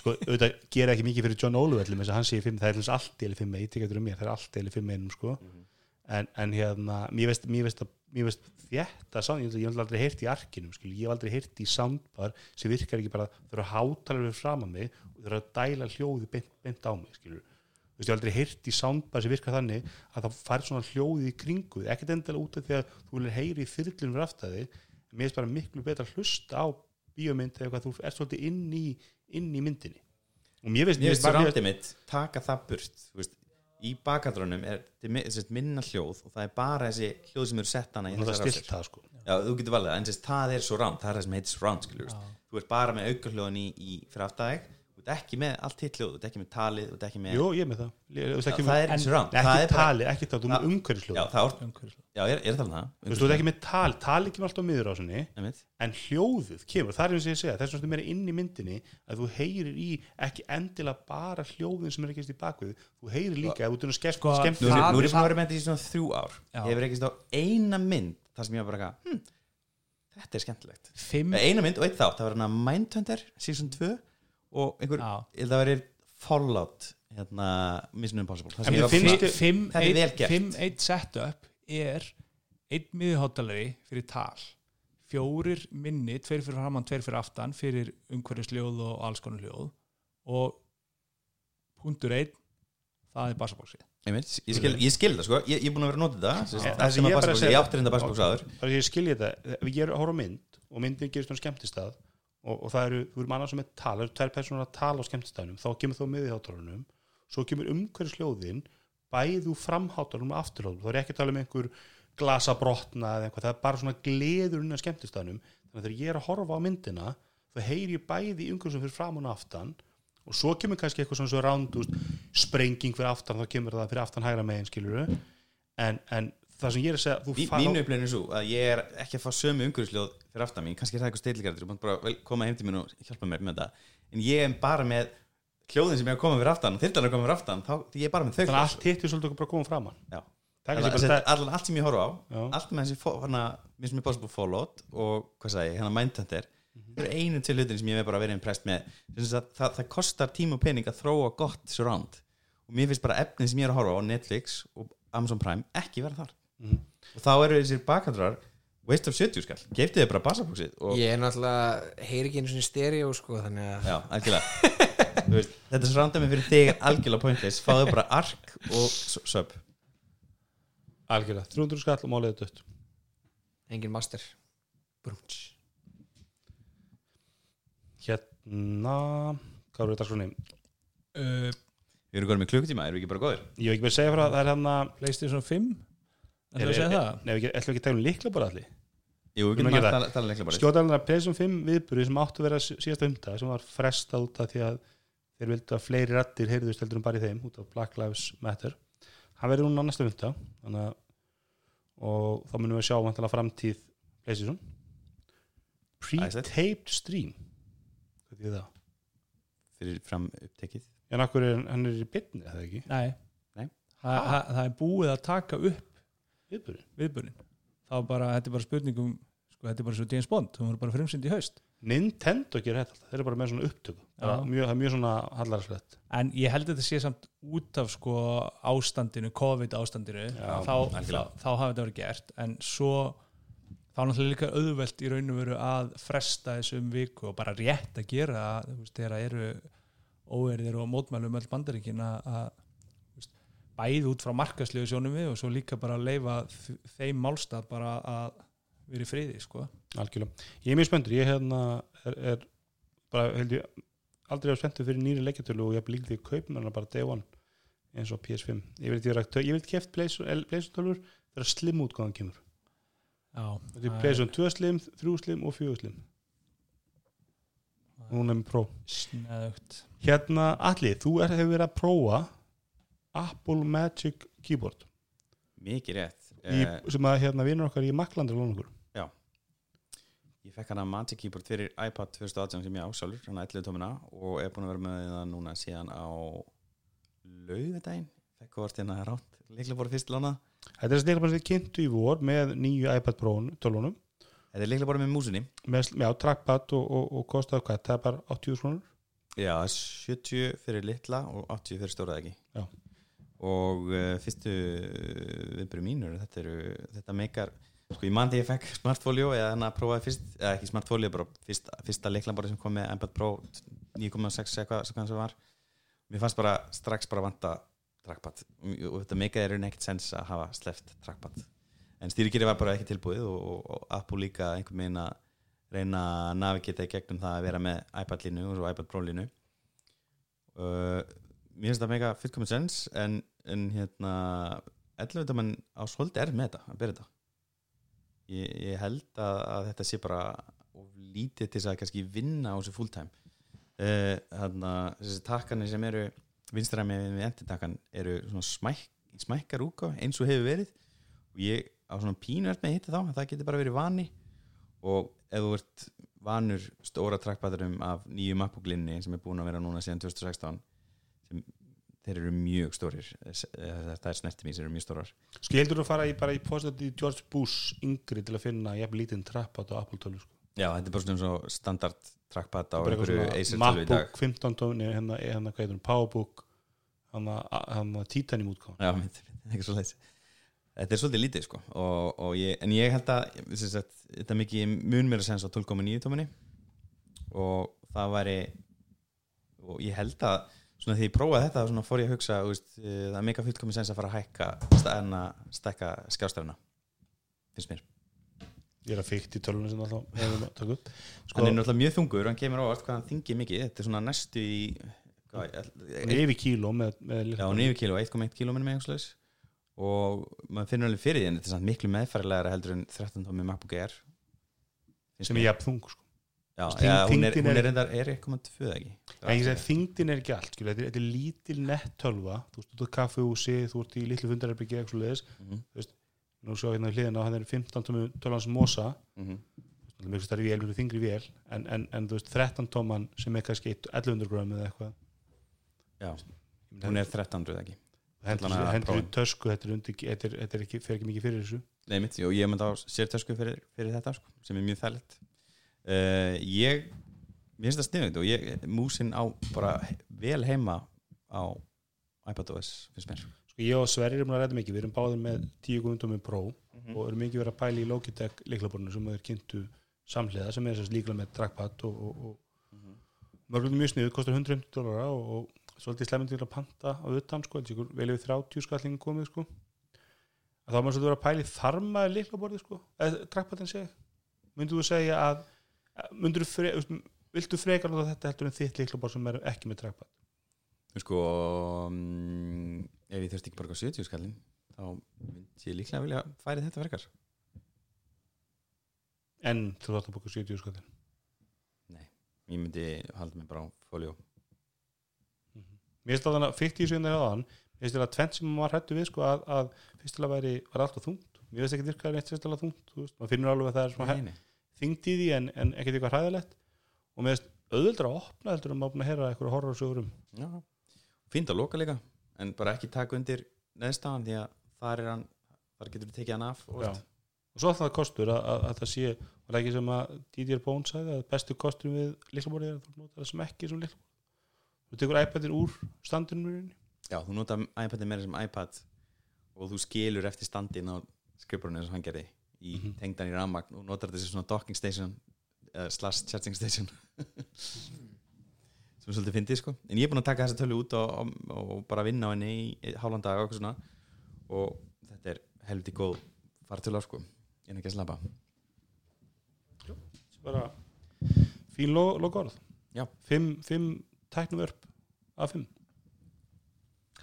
sko, auðvitað gera ekki mikið fyrir John Óluvellum eins og hann sé það er eins allt eða fimm eitt, ég getur um mér, það er allt í eða fimm einum, sko. En, en hérna, mér veist, mér veist, mér veist þetta ég hef aldrei heyrt í arkinum skil, ég hef aldrei heyrt í soundbar sem virkar ekki bara, þau eru hátalar við fram að mig og þau eru að dæla hljóði beint, beint á mig, skilur. Þú veist, ég hef aldrei heyrt í soundbar sem virkar þannig að það fær svona hljóði í kringu ekkert endilega út af því að þú viljir heyri þyrlunum fyrir aftæði mér finnst bara miklu betra að hlusta á bíómynd eða hvað þú ert svolítið inn í, inn í myndinni. Og mér finnst, finnst randið mitt Taka það burt veist, Í bakadrunum er minna hljóð Og það er bara þessi hljóð sem eru sett hana í þessar rásir. það sko Já, þú getur valið en sérst, það er svo round, það er það sem heitir round, skilur, Já. þú ert bara með aukarhljóðan í, í fyrir þú ert ekki með allt hitt hljóð, þú ert ekki með talið, þú ert ekki með, Jú, ég er með það, Ég- þú já, ekki, það með, er eins round, ekki það er bara, tali, ekki það, þú erum Já. umhverfisljóð. Já, það er, umhverfis. já, ég er, ég er að tala um það, þú veist, þú ert ekki með tali, tali kemur alltaf á miður á sinni Einmitt. en hljóðuð kemur, það er eins og ég segja þess vegna meira inn í myndinni að þú heyrir í ekki endilega bara hljóðin sem er ekki í bakvið, þú heyrir líka að þú skemmt, Sko, skemmt Nú, er- er ég að vera með þetta í svona þrjú ár, Já. ég hefur ekki stá eina mynd, þar sem ég var bara, hm, þetta er skemmtilegt, Fimm eina mynd og eitt þátt, það var hérna Mindhunter, season 2 og einhver, ég held að það verið Fallout, hérna, Mission Impossible, ég Þetta er vel eitt, gert. fimm eitt setup er einn miðuháttalari fyrir tal fjórir minni, tveir fyrir framann, tveir fyrir aftan fyrir umhverfisljóð og alls konar hljóð og punktur einn það er bassabóksið ég skil, ég skil það sko, ég, ég er búin að vera að nota þetta það sem ég að bara bassabóks, segi- ég átti reynda bassabóks áður. Bara ég þetta, ég er að horfa mynd og myndin gerist svona skemmtistað og, og það eru, þú eru mannar sem er tala, það eru tvær personur að tala á skemmtistæðunum þá kemur þá miði hátalunum svo kemur umhverjusljóðin bæðu framhátalunum og afturhátalunum þá er ekki að tala um einhver glasa brotna eða eitthvað, það er bara svona gleður inn á skemmtistæðunum þannig að þegar ég er að horfa á myndina þá heyri ég bæði umhverjum fyrir fram og aftan og svo kemur kannski eitthvað svona svo rándúst sprenging fyrir aftan, þá kemur það fyrir aftan hægra megin skilur en, en það sem ég er að segja Mí- Mínu upplifin er svo að ég er ekki að fá sömu umhverjusljóð fyrir aftan mín, kannski er það eitthvað steiligarður, þú mátt bara koma heim til mér og hjálpa mér með þetta, en ég er bara með hljóðin sem ég er að koma fyrir aftan og þyrftan að koma fyrir aftan, þá ég er bara með þau þannig að allt hitt er svolítið bara að koma það er þetta- allan- allt sem ég horfa á Já. allt með þessi fó- hana, Mission Impossible Fallout og hvað sagði ég, hérna Mindhunter Mhm. það eru einu til hlutin sem ég hef bara verið impressed með. Sem sagt að það, það kostar tíma og pening að þróa gott surround. Og mér finnst bara efnið sem ég er að horfa á Netflix og Amazon Prime ekki vera þar Mhm. og þá eru þessir bakhandrar waste of 70 skall, geftið þið bara basabóksið og Ég er náttúrulega, heyri ekki einu svona stereo sko, þannig að já, algjörlega. Þú veist, þetta surroundar mig fyrir þig algjörlega pointless, fáðu bara ark og s- sub algjörlega, 300 skall og málið er dött. Engin master. Brúms hérna, hvað eru þetta svona uh, Við erum góðum með klukkutíma, erum við ekki bara góðir? ég hef ekki með að segja frá það er hérna Playstation 5 Það er að er- segja er- það? Nei, við ætlum ekki að tala um líkla bara allir Jú, við getum að að tala, tala leiklega bara skjótaðalega PSM 5 viðburði sem áttu að vera sí- síðasta umta sem var frestað út af því að þeir vildu að fleiri rattir heyrðust heldur um bara í þeim út af Black Lives Matter. Hann verður núna á næsta umta þannig að og þá munum við sjá vantilega framtíð PlayStation. Pre-taped stream. Hvað er það? fyrir fram upptekið. En akkur er hann er í bytni, eða ekki? Nei, Nei. Það, það, það er búið að taka upp Viðburði viðburinn þá bara, þetta er bara spurningum sko, þetta er bara svo James Bond, hún er bara frumsynd í haust. Nintendo gerir þetta alltaf, þeir eru bara með svona upptöku. Bara Já. mjög, það er mjög svona hallarsvett en ég held að þetta sé samt út af sko ástandinu, COVID ástandinu Já, þá, þá, þá hafa þetta verið gert. En svo þá er náttúrulega líka auðvelt í raun og veru að fresta þessum viku og bara rétt að gera það, þú veist, þegar eru óverðir og mótmælum öll bandaríkin að bæði út frá markaslegu sjónum við og svo líka bara að leifa þeim málstað bara að vera í friði sko. algjörlega. Ég er mjög spenntur, ég hérna er, er bara held ég aldrei að spenntur fyrir nýri leikjartölu og ég hef líkt því að kaupa mér bara day one eins og PS5 ég vil ég vil keft pleysutölur þegar slim útgáðan kemur. Þetta er pleysum 2 slim, 3 slim og 4 slim. Hún er með pro. sneðugt hérna Alli, þú er, hefur verið að prófa Apple Magic Keyboard. Mikið rétt. Í, eh, sem að hérna vinur okkar í Maklandur okkur ég fekk hana Magic Keyboard fyrir iPad 2018 sem ég á sjálfur, hana 11 tómina og er búin að vera með það núna síðan á laugardaginn. Fekk hvort hérna rátt bara fyrst lána Þetta er þess að sem við kynntu í vor með nýju iPad Pro tölunum þetta er bara með músunni með já, trackpad og, og, og kostaði hvað, það er bara 80 krónur? Já, 70 fyrir litla og 80 fyrir stóra ekki? Já. Og uh, fyrstu viðbyrju mínur þetta eru, þetta meikar sko ég man þegar ég fekk smartfolio eða hann að prófaði fyrst, eða ekki smartfolio bara fyrst, fyrsta leikla bara sem kom með iPad Pro 9.6 eitthvað sem það var. Mér fannst bara strax bara vanta trackpad. Og þetta meikaði er ekkert sens að hafa sleft trackpad. En stýrikýri var bara ekki tilbúið og, og, Apple líka einhvern veginn að reyna að navigita í gegnum það að vera með iPad línu og iPad Pro línu uh, mér finnst það mega fullkominn sens en, en hérna 11 mann á svolítið er með þetta að byrja þetta. Ég, ég held að, að þetta sé bara lítið til þess að kannski vinna á þessu fulltime. Uh, hérna, þessi takkanir sem eru vinstræmi við enditakkan eru smæk, smækkar úka eins og hefur verið. Og ég á svona pínu er með að hitta þá að það getur bara verið vani. Og ef þú ert vanur stóra trackpadurum af nýju MacBook-linni sem er búin að vera núna síðan 2016 sem þeir eru mjög stórir. Það er snertimí sem eru mjög stórar. Skildur þú að fara í, bara í postið George Bush yngri til að finna jafn lítinn trackpad á Apple tölu sko. Já, þetta er bara svona svo standard trackpad á einhverju Acer svona tölu í dag. MacBook 15 tóni hérna, hérna hvað heitir hún, Powerbook hann að Titanium útgáðan Já, eitthvað svo leiðis Þetta er svolítið lítið sko og, og ég, en ég held að þetta er mikið mun mér að sens á 12.9 tóminni og það væri og ég held að svona því ég prófaði þetta svona fór ég að hugsa veist, eh, það er mikið fullkomið sens að fara að hækka en að stekka skjástærna finnst mér. Ég er að fyrkt í tölunum sem alltaf erum að taka upp sko, hann er náttúrulega mjög þungur, hann kemur á allt hvað hann þingir mikið, þetta er svona næstu í yfir kíló með, með já, nýfi kíló, 1,1 kíló eitthvað slags og maður finnur alveg fyrir því en þetta er samt miklu meðfærilegra heldur en 13 tómi MacBook Air sem er jafn þung sko. Já, Þyng- já, hún er, hún er- er reyndar er 1,2 ekki? En ég segi þingdin er ekki allt skilur, þetta, er, þetta er lítil nett tölva þú veist, þú ert kaffehúsi, þú ert í litlu fundarherbyggi eitthvað leðis, Mhm, nú svo hérna við hliðina hann er 15 tómi tölvans mosa. Mhm. mjög stærri vél, mjög þingri vél en, en, en þú veist 13 tóman sem er kannski 1100 grömm eða eitthvað. Já, hún er 1300 ekki? Hendur, í tösku þetta er, undir, þetta er, þetta er ekki, ekki mikið fyrir þessu. Nei mitt, og ég myndi á sértösku fyrir, fyrir þetta sko, sem er mjög þærlegt uh, ég mér finnst það sniðugt og ég, músin á bara vel heima á iPadOS finnst mér sko ég og Sverrir erum að ræða mikið við erum báðir með 10 gundum með Pro Mhm. og erum mikið verið að pæla í Logitech líklaborinu sem er kynntu samhliða sem er líkla með trackpad og, og, og Mhm. mörgum mjög sniðu, kostar 150 dólara og, og svolítið slemmt til að panta á utan sko, þetta er ykkur vel yfir 30 skallingin komið sko að þá er maður svolítið verið að pæla í þarmaði líklaborið sko, eða trackpadin segi myndu þú segja að myndu þú fre, veist, viltu frekar nota þetta heldur en þitt líklaborð sem er ekki með trackpad? Sko um, ef ég þurfti ekki bara á 70 skallin þá myndi ég líklega vilja færi þetta verkar en þú þátt að bóka 70 skallin ég myndi halda mig bara á fóljó Mér finnst það þannig að fyrst í þessu hérna aðan Mér finnst að tvent sem maður hættu við sko, að, að fyrstilega væri, var alltaf þungt. Mér finnst ekki virkaði neitt fyrstilega þungt þú veist, maður finnur alveg að það er svona Þyngd í því en, en ekkert eitthvað hræðilegt. Og mér finnst auðvöldra að opna heldur búin að heyra eitthvað horrorsögur um Já. fínt að loka líka en bara ekki taka undir neðstafan því að þar er hann þar getur við tekið hann af og svo alltaf kostur að, að, að það sé er ekki sem að Didier Bone sagði að bestu kostur við liklaborðið er að þú notar það sem ekki sem liklaborð þú tekur iPadir úr standinu í rauninni. Já, þú nota iPadin meira sem iPad og þú skilur eftir standin á skrifbrunni og hann gerði í Mhm. tengdan í rammagn og notar þetta sem svona docking station uh, slash charging station. Sem svolítið fyndið sko. En ég er búin að taka þessa tölu út og, og, og bara vinna á henni í hálfan dag og eitthvað svona. Og þetta er helviti góð fartölu sko. En ekki að slappa. Bara fín lo- logorð Já. fimm, fimm tæknumörp af fimm.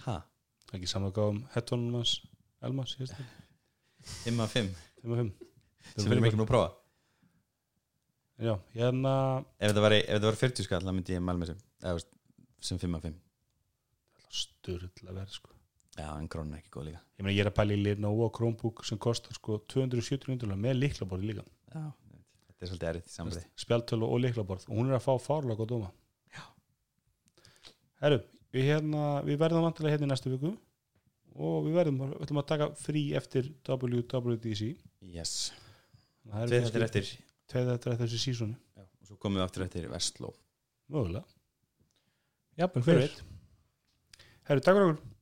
Ha? Það er ekki saman að gáum headphone hans Elmas, ég veist það 5 af 5 5 af 5 sem við erum ekki nú að prófa. Já, hérna ef þetta var, var 40 skall þá myndi ég með sem, eða, sem 5 af 5 styrla verð sko. Já, en krónu er ekki góð líka. Ég meina ég er að pæla í Lenovo Chromebook sem kostar sko 270 undulega með liklaborði líka. Já, þetta er svolítið erið samverði spjaltölu og liklaborð og hún er að fá fárlega góð dóma. Já. Herru, við, hérna, við verðum vantilega hérna í næstu viku og við verðum, við ætlum að taka frí eftir WWDC Yes, tveið er eftir. tveið er eftir þessi sísoni Já, og svo komum við aftur eftir Vestló. Mögulega, Jafnvel hver fyrir Herru, takk fyrir okkur